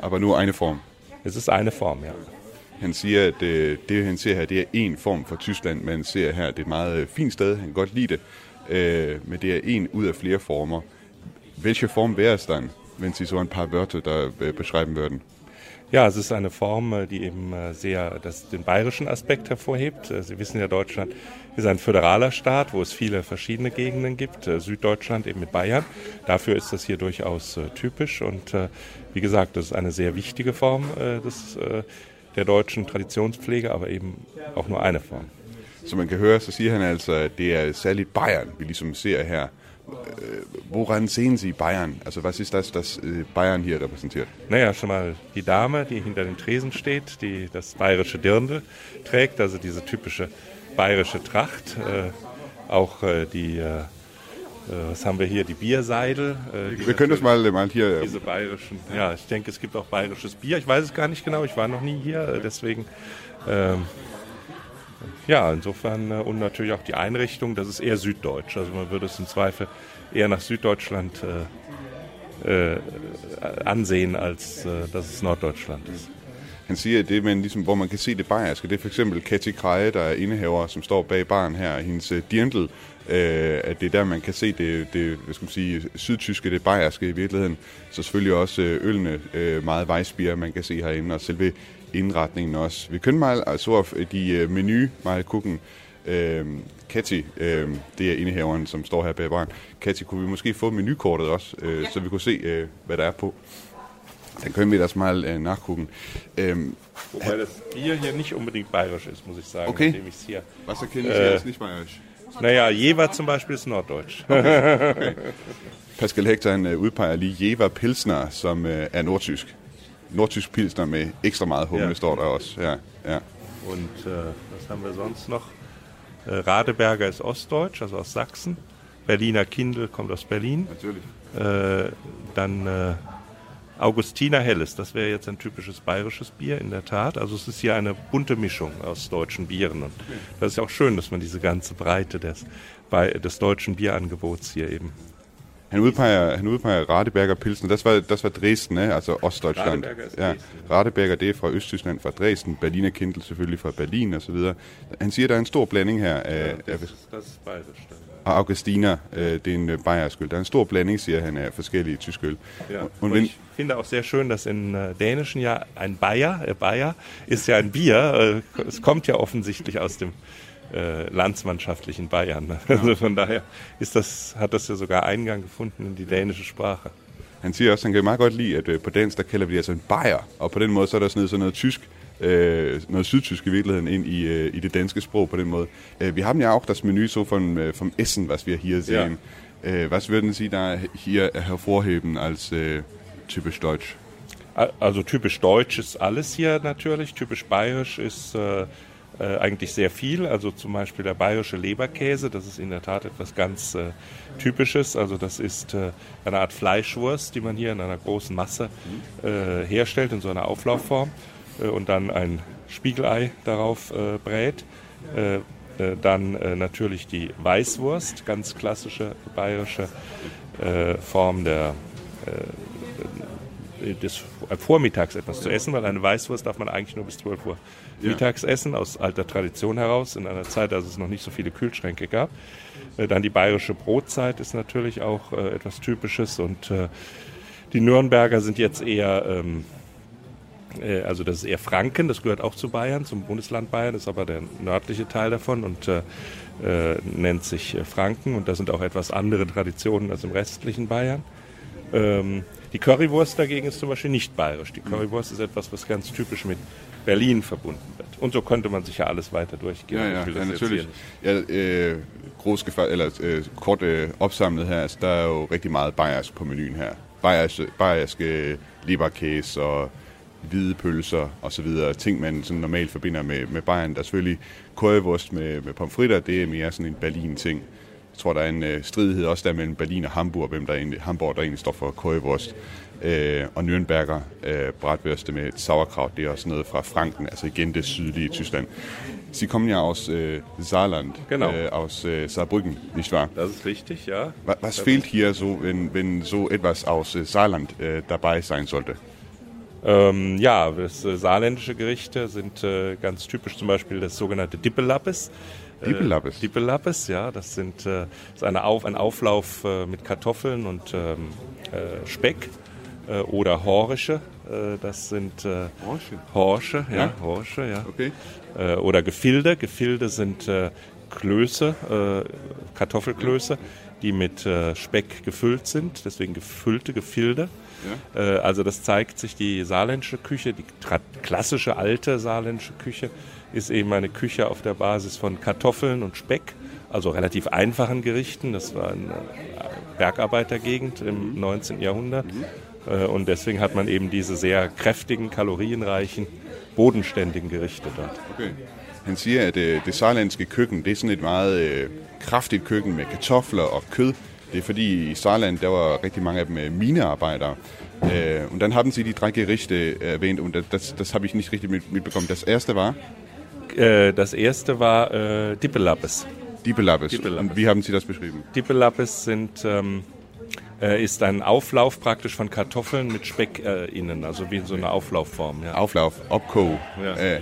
Aber nur eine Form. Es ist eine Form, ja. Han siger, at øh, det, han ser her, det er en form for Tyskland, men han ser her, det er et meget øh, fint sted, han kan godt lide det, øh, men det er en ud af flere former. Welche Form wäre es dann, wenn Sie so ein paar Wörter da äh, beschreiben würden? Ja, es ist eine Form, äh, die eben äh, sehr das, den bayerischen Aspekt hervorhebt. Äh, Sie wissen ja, Deutschland ist ein föderaler Staat, wo es viele verschiedene Gegenden gibt. Süddeutschland eben mit Bayern. Dafür ist das hier durchaus typisch. Und wie gesagt, das ist eine sehr wichtige Form des, der deutschen Traditionspflege, aber eben auch nur eine Form. Som man kan høre, så siger han altså, at det er særligt Bayern, vi ligesom ser her. Woran sehen Sie Bayern? Also was ist das, das Bayern hier repräsentiert? Naja, schon mal die Dame, die hinter dem Tresen steht, die das bayerische Dirndl trägt, also diese typische bayerische Tracht. Äh, auch äh, die, äh, was haben wir hier, die Bierseidel. Äh, die Wir können das mal, mal hier... Diese bayerischen, ja, ich denke, es gibt auch bayerisches Bier. Ich weiß es gar nicht genau, ich war noch nie hier, äh, deswegen. Ähm, ja, insofern äh, und natürlich auch die Einrichtung, das ist eher süddeutsch. Also man würde es im Zweifel eher nach Süddeutschland äh, ansehen, als äh, dass es Norddeutschland ist. Han siger, det, men ligesom, hvor man kan se det bayerske, det er for eksempel Katty Kreje, der er indehaver, som står bag baren her, hendes uh, dirndl, øh, at det er der, man kan se det, det hvad skal man sige, sydtyske, det bayerske i virkeligheden. Så selvfølgelig også øh, ølene, øh, meget vejsbier, man kan se herinde, og selve indretningen også. Vi können mal altså auf die Menü mal gucken. Øh, Katty, øh, det er indehaveren, som står her bag baren. Katty, kunne vi måske få menukortet også, øh, ja. så vi kunne se, øh, hvad der er på? Dann können wir das mal äh, nachgucken. Ähm, Wobei das Bier hier nicht unbedingt bayerisch ist, muss ich sagen. Okay. Indem ich's hier, Was erkennen Sie äh, als nicht bayerisch? Naja, Jever zum Beispiel ist norddeutsch. Pascal Hector han øh, udpeger lige Jever Pilsner, som øh, er nordtysk. Nordtysk Pilsner med ekstra meget humle, Ja. står der også. Ja, ja. Und äh, was haben wir sonst noch? Äh, Radeberger ist ostdeutsch, also aus Sachsen. Berliner Kindl kommt aus Berlin. Natürlich. Äh, dann äh, Augustiner Helles, das wäre jetzt ein typisches bayerisches Bier, in der Tat. Also es ist hier eine bunte Mischung aus deutschen Bieren. Und das ist ja auch schön, dass man diese ganze Breite des, bei, des deutschen Bierangebots hier eben. Han udpeger, han udpeger Radeberger Pilsner. Das war, das war Dresden, ne? altså Ostdeutschland. Radeberger ist ja. Dresden. Radeberger, det er fra Østtyskland, fra Dresden. Berliner Kindl selvfølgelig fra Berlin så videre. Han siger, der er en stor blanding her af, af Das ist, das ist bayerisch. dann. Og Augustiner, øh, det er en øh, bayersk øl. Der er en stor blanding, siger han, af forskellige tyske øl. Ja. Und Und wenn, ich finde auch sehr schön, dass in äh, Dänischen ja ein Bayer, äh, Bayer ist ja ein Bier, äh, es kommt ja offensichtlich aus dem äh, landsmannschaftlichen Bayern. ne? Also von daher ist das, hat das ja sogar Eingang gefunden in die dänische Sprache. Han siger også, at han kan meget godt lide, at øh, på dansk, der kalder vi det altså en bajer, og på den måde, så er der sådan noget, sådan noget tysk, øh, noget sydtysk i virkeligheden ind i, øh, i det danske sprog på den måde. Øh, vi haben ja auch das Menü so von, äh, vom Essen, was wir hier sehen. Äh, was würden Sie da hier hervorheben als äh, typisch deutsch? Al- Also typisch deutsch ist alles hier natürlich, typisch bayerisch ist äh, äh, eigentlich sehr viel. Also zum Beispiel der bayerische Leberkäse, das ist in der Tat etwas ganz äh, Typisches. Also das ist äh, eine Art Fleischwurst, die man hier in einer großen Masse äh, herstellt, in so einer Auflaufform äh, und dann ein Spiegelei darauf äh, brät. Äh, äh, dann äh, natürlich die Weißwurst, ganz klassische bayerische äh, Form der des Vormittags etwas zu essen, weil eine Weißwurst darf man eigentlich nur bis 12 Uhr mittags essen, aus alter Tradition heraus, in einer Zeit, als es noch nicht so viele Kühlschränke gab. Äh, Dann die bayerische Brotzeit ist natürlich auch äh, etwas Typisches und äh, die Nürnberger sind jetzt eher, ähm, äh, also das ist eher Franken, das gehört auch zu Bayern, zum Bundesland Bayern, ist aber der nördliche Teil davon und äh, äh, nennt sich äh, Franken und da sind auch etwas andere Traditionen als im restlichen Bayern. Ähm, die Currywurst dagegen ist zum Beispiel nicht bayerisch. Die Currywurst ist etwas, was ganz typisch mit Berlin verbunden wird. Und so könnte man sich ja alles weiter durchgehen. Ja, ja, ja natürlich. Ja, øh, groß eller, øh, kort øh, opsamlet her, altså, der er jo rigtig meget bayersk på menuen her. Bayerske, bayerske leberkäse og hvide pølser og så videre. Ting, man sådan normalt forbinder med, med Bayern. Der er selvfølgelig currywurst med, med pomfritter, det er mere sådan en Berlin-ting. Jeg tror, der er en øh, stridighed også der mellem Berlin og Hamburg, hvem der egentlig, Hamburg, der egentlig står for currywurst. Øh, og Nürnberger øh, bratwürste med sauerkraut, det er også noget fra Franken, altså igen det sydlige Tyskland. Sie kommen ja aus äh, Saarland, Genau. äh, aus äh, Saarbrücken, nicht wahr? Das ist richtig, ja. Wa- Was fehlt hier so, wenn, wenn so etwas aus äh, Saarland äh, dabei sein sollte? Ähm, ja, das äh, saarländische Gerichte sind äh, ganz typisch zum Beispiel das sogenannte Dippelappes. Äh, Dippelappes? Dippelappes, ja, das sind äh, ist eine Auf, ein Auflauf äh, mit Kartoffeln und ähm, äh, Speck äh, oder Horische. Äh, das sind äh, Horsche? Horsche, ja, Ja? Horsche, ja. Okay. Äh, oder Gefilde. Gefilde sind äh, Klöße, äh, Kartoffelklöße, die mit äh, Speck gefüllt sind, deswegen gefüllte Gefilde. Äh, also das zeigt sich, die saarländische Küche, die klassische alte saarländische Küche, ist eben eine Küche auf der Basis von Kartoffeln und Speck, also relativ einfachen Gerichten. Das war eine Bergarbeitergegend im 19. Jahrhundert. Äh, Und deswegen hat man eben diese sehr kräftigen, kalorienreichen, bodenständigen Gerichte dort. okay. Han siger, at øh, det saarlandske køkken, det er sådan et meget øh, kraftigt køkken med kartofler og kød. Det er fordi i Saarland, der var rigtig mange af dem øh, minearbejdere. Äh, und dann haben Sie die drei Gerichte erwähnt und das, das habe ich nicht richtig mit, mitbekommen. Das erste war Äh, Das erste war äh, Dippelappes. Dippelappes. Und wie haben Sie das beschrieben? Dippelappes sind ähm, äh, ist ein Auflauf praktisch von Kartoffeln mit Speck äh, innen, also wie in so einer Auflaufform. Ja. Auflauf, Opko. Ja. Äh,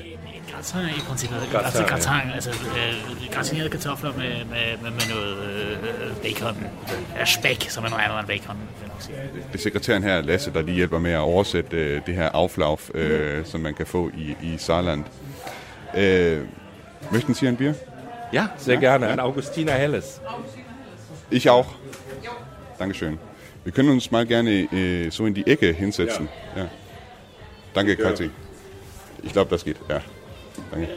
Gratin i princippet. Gratin, altså ja. gratin, altså øh, gratinerede kartofler med, med, med, med noget øh, bacon. Ja, spæk, som er noget andet end bacon. det er sekretæren her, Lasse, der lige hjælper med at oversætte øh, det her Auflauf, øh, som man kan få i, i Saarland. Øh, möchten Sie ein Bier? ja, sehr gerne. Ein Augustiner Helles. Ich auch. Dankeschön. Wir können uns mal gerne äh, so in die Ecke hinsetzen. Ja. Danke, Kathi. Ich glaube, das geht. Ja. Danke.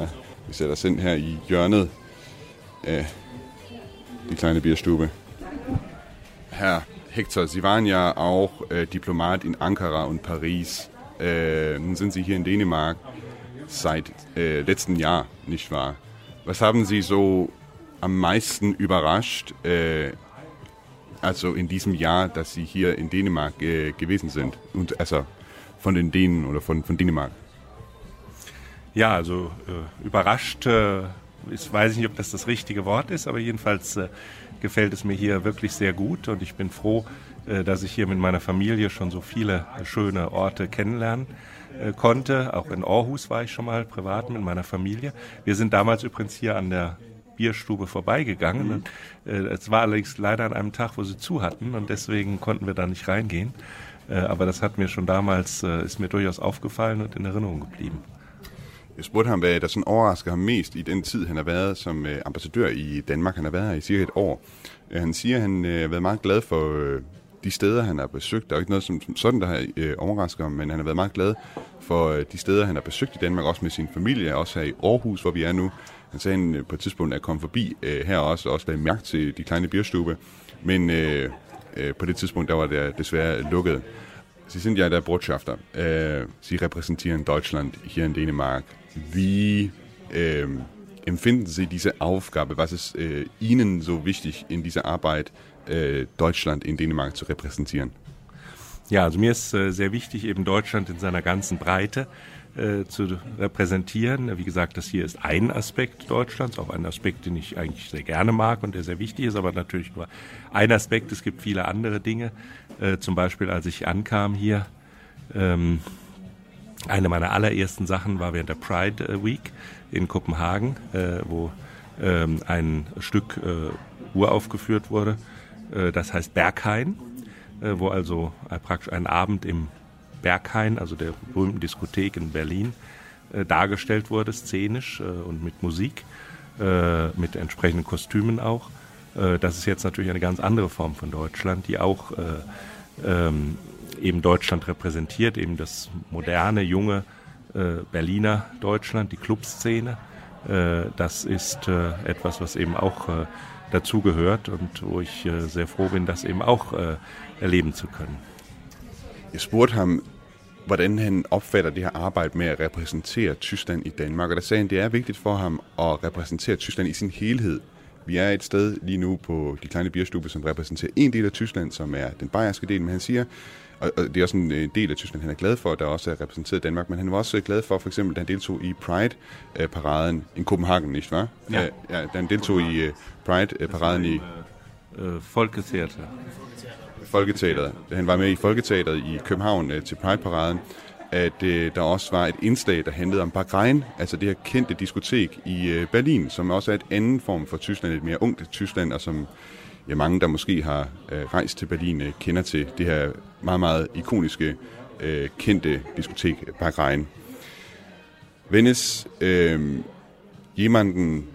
Ja. Vi sætter os ind her i hjørnet af die kleine Bierstube. Herr Hector, Sie waren ja auch äh, Diplomat in Ankara und Paris. Äh, nun sind Sie hier in Dänemark seit äh, letztem Jahr, nicht wahr? Was haben Sie so am meisten überrascht, äh, also in diesem Jahr, dass Sie hier in Dänemark äh, gewesen sind? Und also von den Dänen oder von, von Dänemark? Ja, also äh, überrascht, äh, ich weiß nicht, ob das das richtige Wort ist, aber jedenfalls äh, gefällt es mir hier wirklich sehr gut und ich bin froh, äh, dass ich hier mit meiner Familie schon so viele schöne Orte kennenlernen äh, konnte. Auch in Aarhus war ich schon mal privat mit meiner Familie. Wir sind damals übrigens hier an der Bierstube vorbeigegangen. Und, äh, es war allerdings leider an einem Tag, wo sie zu hatten und deswegen konnten wir da nicht reingehen. Aber das hat mir schon damals, ist mir durchaus aufgefallen und in Erinnerung geblieben. Jeg spurgte ham, hvad der sådan overrasker ham mest i den tid, han har været som øh, ambassadør i Danmark. Han har været her i cirka et år. Øh, Han siger, at han øh, har været meget glad for øh, de steder, han har besøgt. Der er jo ikke noget som, som sådan, der har øh, overrasket ham, men han har været meget glad for øh, de steder, han har besøgt i Danmark, også med sin familie, også her i Aarhus, hvor vi er nu. Han sagde, at han øh, på et tidspunkt er kommet forbi øh, her også, og også lagde mærke til de kleine bierstube. Men øh, øh, på det tidspunkt, der var det desværre lukket. Sie sind ja der Botschafter. Äh, øh, Sie repräsentieren Deutschland hier in Dänemark. Wie ähm, empfinden Sie diese Aufgabe? Was ist äh, Ihnen so wichtig in dieser Arbeit, äh, Deutschland in Dänemark zu repräsentieren? Ja, also mir ist äh, sehr wichtig, eben Deutschland in seiner ganzen Breite äh, zu repräsentieren. Wie gesagt, das hier ist ein Aspekt Deutschlands, auch ein Aspekt, den ich eigentlich sehr gerne mag und der sehr wichtig ist, aber natürlich nur ein Aspekt. Es gibt viele andere Dinge. Äh, zum Beispiel, als ich ankam hier, ähm, eine meiner allerersten Sachen war während der Pride äh, Week in Kopenhagen, äh, wo ähm, ein Stück äh, uraufgeführt wurde. Das heißt Berghain, wo also praktisch ein Abend im Berghain, also der berühmten Diskothek in Berlin, dargestellt wurde, szenisch und mit Musik, mit entsprechenden Kostümen auch. Das ist jetzt natürlich eine ganz andere Form von Deutschland, die auch äh, ähm, eben Deutschland repräsentiert, eben das moderne, junge äh, Berliner Deutschland, die Clubszene. Äh, das ist äh, etwas, was eben auch äh, dazugehört und wo ich äh, sehr froh bin, das eben auch äh, erleben zu können. Jeg spurgte ham, hvordan han opfatter det her arbejde med at repræsentere Tyskland i Danmark, og der sagde han, det er vigtigt for ham at repræsentere Tyskland i sin helhed. Vi er et sted lige nu på de kleine bierstube, som repræsenterer en del af Tyskland, som er den bayerske del, men han siger, og og det er også en øh, del af Tyskland, han er glad for, der også er repræsenteret Danmark, men han var også øh, glad for, for eksempel, da han deltog i Pride-paraden i Copenhagen, ikke var? Ja. ja da han deltog i øh, Pride-paraden i Äh, Folketheater. Folketeateret, da han var med i Folketeateret i København øh, til Pride-paraden, at øh, der også var et indslag, der handlede om Bahrein, altså det her kendte diskotek i øh, Berlin, som også er et anden form for Tyskland, et mere ungt Tyskland, og som ja, mange, der måske har øh, rejst til Berlin, øh, kender til det her meget, meget ikoniske, øh, kendte diskotek Bahrein. Wenn ähm, jemanden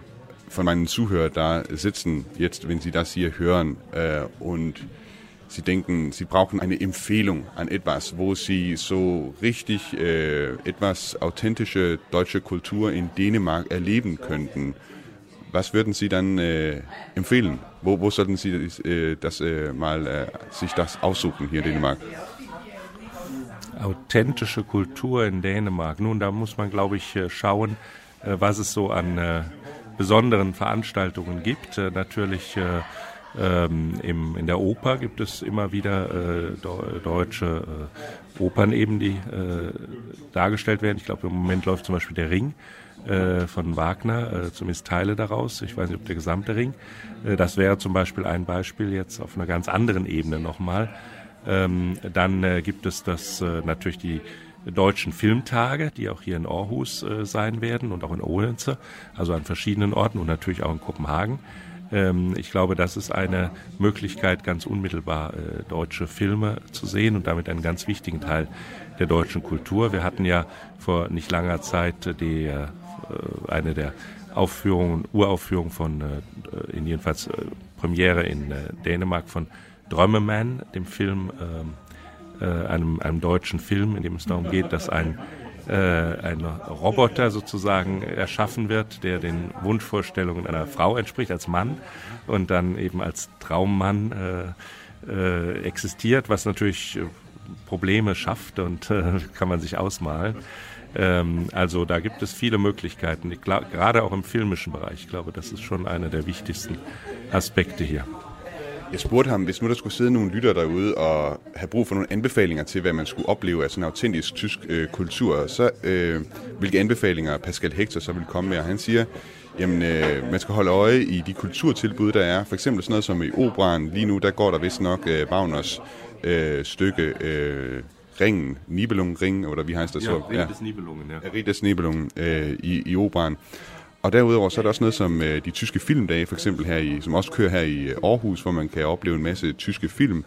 von meinen Zuhörern da sitzen, jetzt, wenn Sie das hier hören äh, und Sie denken, Sie brauchen eine Empfehlung an etwas, wo Sie so richtig äh, etwas authentische deutsche Kultur in Dänemark erleben könnten, was würden Sie dann äh, empfehlen? Wo, wo sollten Sie äh, das äh, mal äh, sich das aussuchen hier in Dänemark? authentische Kultur in Dänemark. Nun, da muss man, glaube ich, äh, schauen, äh, was es so an äh, besonderen Veranstaltungen gibt. Äh, Natürlich äh, Ähm, im, in der Oper gibt es immer wieder äh, deutsche äh, Opern eben, die äh, dargestellt werden. Ich glaube, im Moment läuft zum Beispiel der Ring äh, von Wagner, äh, zumindest Teile daraus. Ich weiß nicht, ob der gesamte Ring. Äh, das wäre zum Beispiel ein Beispiel jetzt auf einer ganz anderen Ebene nochmal. Ähm, dann äh, gibt es das äh, natürlich die deutschen Filmtage, die auch hier in Aarhus sein werden und auch in Odense, also an verschiedenen Orten und natürlich auch in Kopenhagen. Ähm, ich glaube, das ist eine Möglichkeit, ganz unmittelbar deutsche Filme zu sehen und damit einen ganz wichtigen Teil der deutschen Kultur. Wir hatten ja vor nicht langer Zeit die, eine der Aufführungen, Uraufführungen von, äh, in jedenfalls äh, Premiere in äh, Dänemark von Drömmeman, dem Film, äh, einem, einem deutschen Film, in dem es darum geht, dass ein äh, ein Roboter sozusagen erschaffen wird, der den Wunschvorstellungen einer Frau entspricht als Mann und dann eben als Traummann äh, äh, existiert, was natürlich Probleme schafft und äh, kann man sich ausmalen. Ähm, also da gibt es viele Möglichkeiten, ich glaub, gerade auch im filmischen Bereich. Ich glaube, das ist schon einer der wichtigsten Aspekte hier. Jeg spurgte ham, hvis nu der skulle sidde nogle lytter derude og have brug for nogle anbefalinger til, hvad man skulle opleve af sådan en autentisk tysk øh, kultur, så øh, hvilke anbefalinger Pascal Hector så vil komme med. Og han siger, jamen øh, man skal holde øje i de kulturtilbud, der er. For eksempel sådan noget som i operan. Lige nu, der går der vist nok øh, Wagners øh, stykke øh, Ringen, Nibelungen Ring, eller vi har så. Ja, Rittes Nibelungen, ja. Rittes Nibelungen øh, i, i operan. Og derudover så er der også noget som øh, de tyske filmdage, for eksempel her i, som også kører her i øh, Aarhus, hvor man kan opleve en masse tyske film.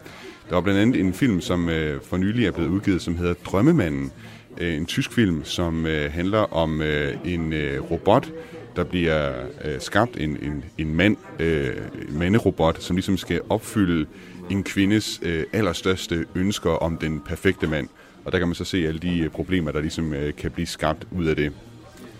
Der var blandt andet en film, som øh, for nylig er blevet udgivet, som hedder Drømmemanden. Øh, en tysk film, som øh, handler om øh, en øh, robot, der bliver øh, skabt en, en, en mand, øh, en manderobot, som ligesom skal opfylde en kvindes øh, allerstørste ønsker om den perfekte mand. Og der kan man så se alle de øh, problemer, der ligesom øh, kan blive skabt ud af det.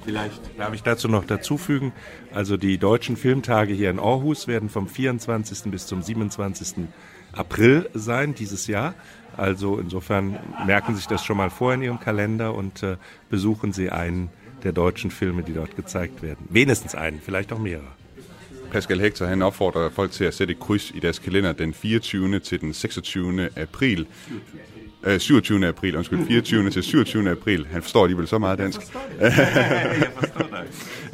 Vielleicht darf ich dazu noch dazufügen, also die deutschen Filmtage hier in Aarhus werden vom 24. bis zum 27. April sein dieses Jahr. Also insofern merken Sie sich das schon mal vor in Ihrem Kalender und äh, besuchen Sie einen der deutschen Filme, die dort gezeigt werden. Wenigstens einen, vielleicht auch mehrere. Pascal Hector han opfordrer folk til at sætte et kryds i deres kalender den 24. til den 26. april. 27. april, undskyld, 24. til 27. april. Han forstår alligevel så meget dansk.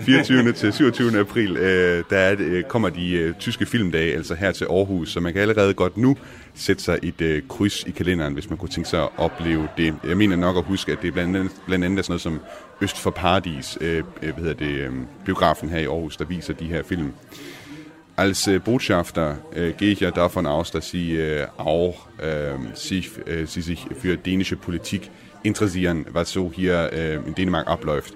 24. til 27. april, øh, der er, øh, kommer de øh, tyske filmdage, altså her til Aarhus, så man kan allerede godt nu sætte sig et øh, kryds i kalenderen, hvis man kunne tænke sig at opleve det. Jeg mener nok at huske, at det er blandt andet, blandt andet sådan noget som Øst for Paradis, øh, hvad hedder det, øh, biografen her i Aarhus, der viser de her film. Als äh, Botschafter äh, gehe ich ja davon aus, dass Sie äh, auch ähm, sich, Sie sich für dänische Politik interessieren, was so hier in Dänemark abläuft.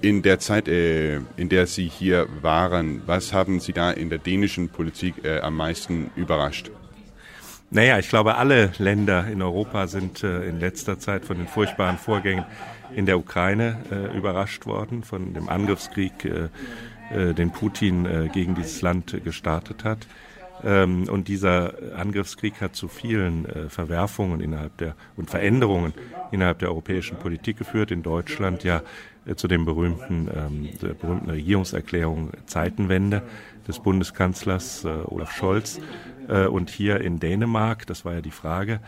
In der Zeit, in der Sie hier waren, was haben Sie da in der dänischen Politik am meisten überrascht? Naja, ich glaube, alle Länder in Europa sind in letzter Zeit von den furchtbaren Vorgängen in der Ukraine überrascht worden, von dem Angriffskrieg den Putin äh, gegen dieses Land gestartet hat. Ähm, und dieser Angriffskrieg hat zu vielen äh, Verwerfungen innerhalb der und Veränderungen innerhalb der europäischen Politik geführt. In Deutschland ja zu dem berühmten, ähm, der berühmten Regierungserklärung Zeitenwende des Bundeskanzlers Olaf Scholz. Und hier in Dänemark, das war ja die Frage,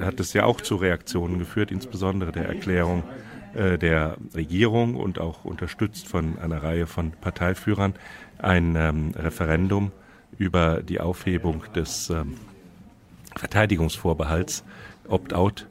hat es ja auch zu Reaktionen geführt, insbesondere der Erklärung äh, der Regierung und auch unterstützt von einer Reihe von Parteiführern ein ähm, Referendum über die Aufhebung des ähm, Verteidigungsvorbehalts Opt-out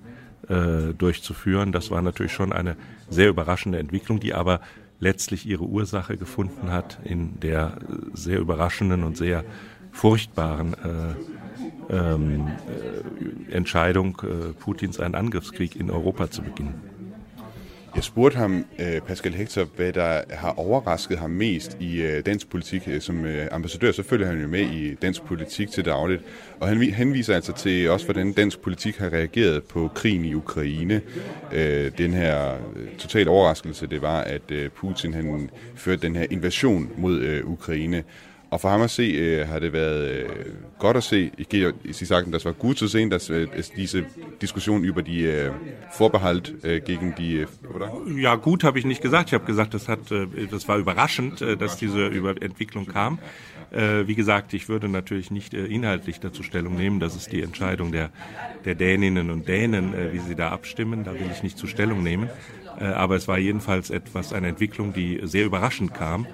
äh, durchzuführen. Das war natürlich schon eine sehr überraschende Entwicklung, die aber letztlich ihre Ursache gefunden hat in der sehr überraschenden und sehr furchtbaren äh, ähm, äh, Entscheidung äh, Putins, einen Angriffskrieg in Europa zu beginnen. Jeg spurgte ham, øh, Pascal Hector, hvad der har overrasket ham mest i øh, dansk politik. Øh, som ambassadør, så følger han jo med i dansk politik til dagligt. Og han henviser altså til også, hvordan dansk politik har reageret på krigen i Ukraine. Den her totale overraskelse, det var, at Putin han førte den her invasion mod Ukraine. Og for ham at se, øh, har det været øh, godt at se, ikke Sie sagen, das war gut zu sehen, dass äh, es diese Diskussion über die äh, Vorbehalt äh, gegen die, oder? Ja, gut habe ich nicht gesagt. Ich habe gesagt, das, hat, äh, das war überraschend, äh, dass diese Über Entwicklung kam. Äh, wie gesagt, ich würde natürlich nicht äh, inhaltlich dazu Stellung nehmen. Das ist die Entscheidung der, der Däninnen und Dänen, äh, wie sie da abstimmen. Da will ich nicht zu Stellung nehmen. Äh, aber es war jedenfalls etwas, eine Entwicklung, die sehr überraschend kam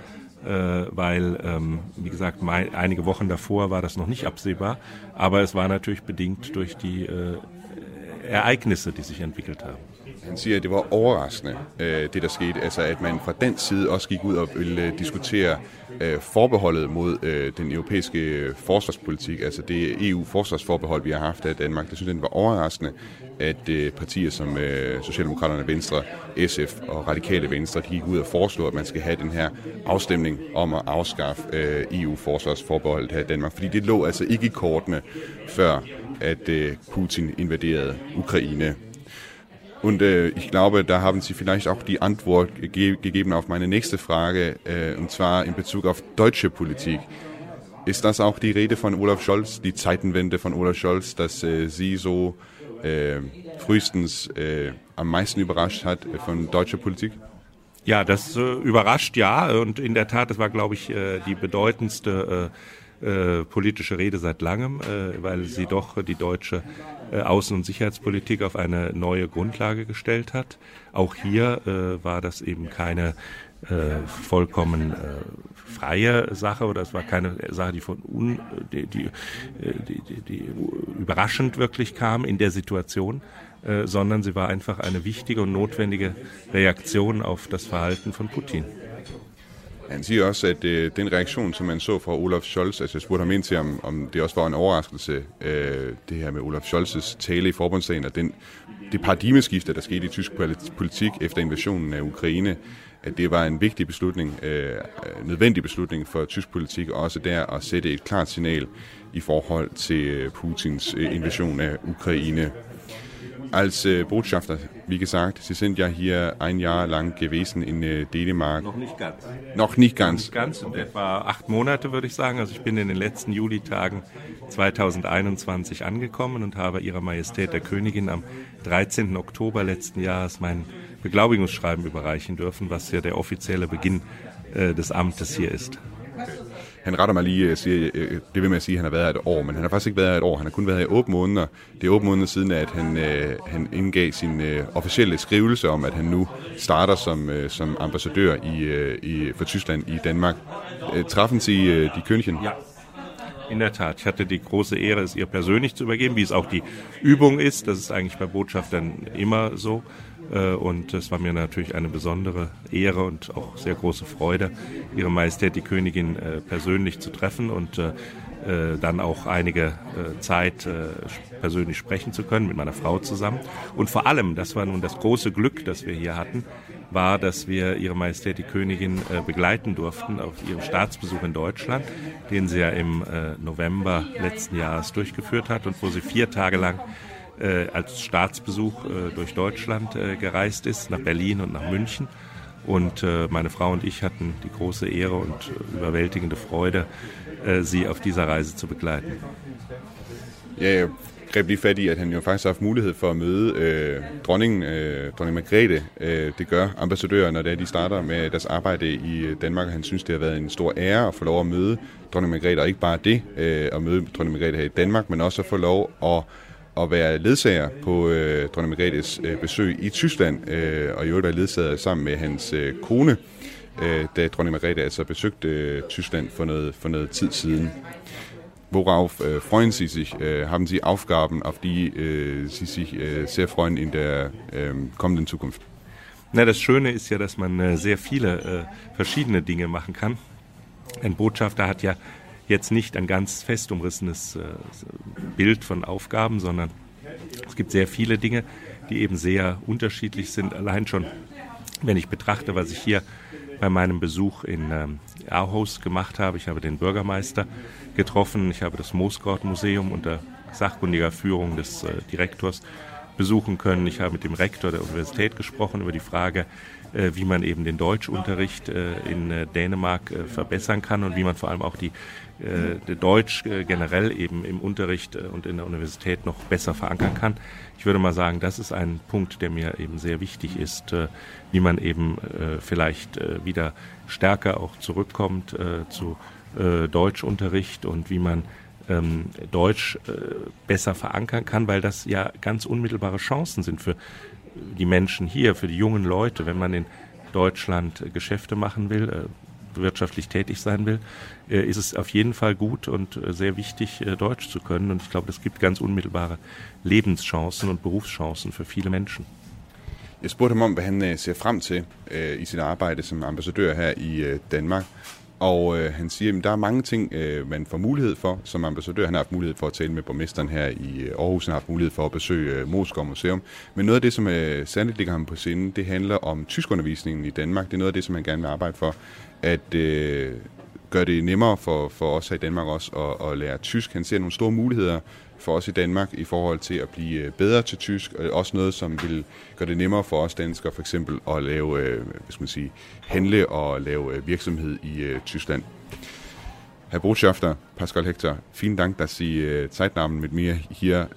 weil, ähm, wie gesagt, mein, einige Wochen davor war das noch nicht absehbar, aber es war natürlich bedingt durch die äh, Ereignisse, die sich entwickelt haben. Han siger, at det var overraskende, øh, det der skete. Altså, at man fra den side også gik ud og ville øh, diskutere øh, forbeholdet mod øh, den europæiske øh, forsvarspolitik, altså det EU-forsvarsforbehold, vi har haft af Danmark. Det synes jeg, det var overraskende, at partier som Socialdemokraterne Venstre, SF og Radikale Venstre de gik ud og foreslog, at man skal have den her afstemning om at afskaffe EU-forsvarsforbeholdet her i Danmark. Fordi det lå altså ikke i kortene, før at Putin invaderede Ukraine. Und äh, ich glaube, da haben Sie vielleicht auch die Antwort ge gegeben auf meine nächste Frage, äh, und zwar in Bezug auf deutsche Politik. Ist das auch die Rede von Olaf Scholz, die Zeitenwende von Olaf Scholz, dass äh, Sie so äh, frühestens äh, am meisten überrascht hat äh, von deutscher Politik? Ja, das äh, überrascht ja und in der Tat, das war, glaube ich, äh, die bedeutendste äh, äh, politische Rede seit langem, äh, weil sie doch die deutsche äh, Außen- und Sicherheitspolitik auf eine neue Grundlage gestellt hat. Auch hier äh, war das eben keine äh, vollkommen äh, freie Sache oder es war keine Sache, die von un, die, die, die, die, die überraschend wirklich kam in der Situation, äh, sondern sie war einfach eine wichtige und notwendige Reaktion auf das Verhalten von Putin. Han siger også, at øh, den reaktion, som man så fra Olaf Scholz, altså jeg spurgte ham ind til, om, om det også var en overraskelse, øh, det her med Olaf Scholz' tale i forbundsdagen, og den, det paradigmeskifte, der skete i tysk politik efter invasionen af Ukraine, at det var en vigtig beslutning, øh, øh nødvendig beslutning for tysk politik, også der at sætte et klart signal i forhold til øh, Putins øh, invasion af Ukraine. Als äh, Botschafter, wie gesagt, Sie sind ja hier ein Jahr lang gewesen in äh, Dänemark. Noch nicht ganz. Noch nicht ganz. Noch nicht ganz, etwa acht Monate würde ich sagen. Also ich bin in den letzten Julitagen 2021 angekommen und habe Ihrer Majestät der Königin am 13. Oktober letzten Jahres mein Beglaubigungsschreiben überreichen dürfen, was ja der offizielle Beginn äh, des Amtes hier ist. Han retter mig lige, øh, siger, det vil man sige, at han har været her et år, men han har faktisk ikke været her et år. Han har kun været her i otte måneder. Det er otte måneder siden, at han, øh, han indgav sin øh, officielle skrivelse om, at han nu starter som, øh, som ambassadør i, øh, i, for Tyskland i Danmark. Øh, treffen Sie øh, die Königin? Ja. In der Tat, ich hatte die große Ehre, es ihr persönlich zu übergeben, wie es auch die Übung ist. Das ist eigentlich bei Botschaftern immer so. Äh, und es war mir natürlich eine besondere Ehre und auch sehr große Freude, Ihre Majestät die Königin äh, persönlich zu treffen und äh, dann auch einige Zeit persönlich sprechen zu können mit meiner Frau zusammen. Und vor allem, das war nun das große Glück, das wir hier hatten, war, dass wir Ihre Majestät die Königin begleiten durften auf ihrem Staatsbesuch in Deutschland, den sie ja im November letzten Jahres durchgeführt hat und wo sie vier Tage lang äh, als Staatsbesuch äh, durch Deutschland äh, gereist ist, nach Berlin und nach München. Und äh, meine Frau und ich hatten die große Ehre und äh, überwältigende Freude, äh, sie auf dieser Reise zu begleiten. Jeg greb lige fat i, at han jo faktisk har haft mulighed for at møde øh, dronningen, øh, dronning Margrethe. Øh, det gør ambassadører, når det er, de starter med deres arbejde i Danmark. Han synes, det har været en stor ære at få lov at møde dronning Margrethe, og ikke bare det, øh, at møde dronning Margrethe her i Danmark, men også at få lov at at være ledsager på øh, dronning Margrethes øh, besøg i Tyskland, øh, og i øvrigt være ledsager sammen med hans øh, kone, øh, da dronning Margrethe altså besøgte øh, Tyskland for noget, for noget tid siden. Worauf äh, øh, freuen Sie sich? Äh, øh, haben Sie Aufgaben, auf die äh, øh, Sie sich äh, sehr freuen in der äh, kommenden Zukunft? Na, das Schöne ist ja, dass man äh, sehr viele äh, verschiedene Dinge machen kann. Ein Botschafter hat ja jetzt nicht ein ganz fest umrissenes äh, Bild von Aufgaben, sondern es gibt sehr viele Dinge, die eben sehr unterschiedlich sind. Allein schon, wenn ich betrachte, was ich hier bei meinem Besuch in ähm, Aarhus gemacht habe. Ich habe den Bürgermeister getroffen, ich habe das Moosgard Museum unter sachkundiger Führung des äh, Direktors besuchen können. Ich habe mit dem Rektor der Universität gesprochen über die Frage, äh, wie man eben den Deutschunterricht äh, in äh, Dänemark verbessern kann und wie man vor allem auch die Deutsch generell eben im Unterricht und in der Universität noch besser verankern kann. Ich würde mal sagen, das ist ein Punkt, der mir eben sehr wichtig ist, wie man eben vielleicht wieder stärker auch zurückkommt zu Deutschunterricht und wie man ähm, Deutsch äh, besser verankern kann, weil das ja ganz unmittelbare Chancen sind für die Menschen hier, für die jungen Leute, wenn man in Deutschland Geschäfte machen will, äh, wirtschaftlich tätig sein will, äh, ist es auf jeden Fall gut und äh, sehr wichtig, äh, Deutsch zu können. Und ich glaube, es gibt ganz unmittelbare Lebenschancen und Berufschancen für viele Menschen. Jeg spurgte ham om, hvad han øh, ser frem til øh, i sit arbejde som ambassadør her i øh, Danmark. Og øh, han siger, at der er mange ting, øh, man får mulighed for som ambassadør. Han har haft mulighed for at tale med borgmesteren her i øh, Aarhus. Han har haft mulighed for at besøge øh, Moskov Museum. Men noget af det, som øh, særligt ligger ham på sinde, det handler om tyskundervisningen i Danmark. Det er noget af det, som han gerne vil arbejde for. At øh, gøre det nemmere for, for os her i Danmark også at, at lære tysk. Han ser nogle store muligheder for os i Danmark i forhold til at blive øh, bedre til tysk, og også noget, som vil gøre det nemmere for os danskere for eksempel at lave, øh, hvad skal man sige, handle og lave øh, virksomhed i Tyskland. Herr Botschafter, Pascal Hector, vielen Dank, dass Sie Zeit mit mir hier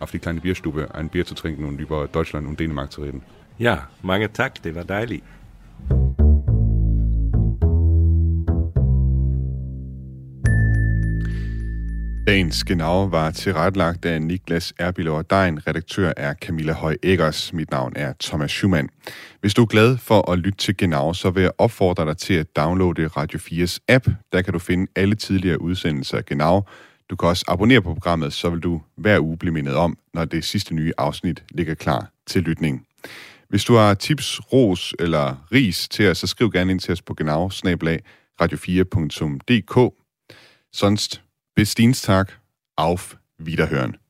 auf die kleine Bierstube ein Bier zu trinken und über Deutschland und Dänemark zu reden. Ja, mange tak, det var dejligt. Dagens genau var tilrettelagt af Niklas Erbilov og Dein. Redaktør er Camilla Høj Eggers. Mit navn er Thomas Schumann. Hvis du er glad for at lytte til Genau, så vil jeg opfordre dig til at downloade Radio 4's app. Der kan du finde alle tidligere udsendelser af Genau. Du kan også abonnere på programmet, så vil du hver uge blive mindet om, når det sidste nye afsnit ligger klar til lytning. Hvis du har tips, ros eller ris til os, så skriv gerne ind til os på genau radio4.dk. Sonst Bis Dienstag. Auf Wiederhören.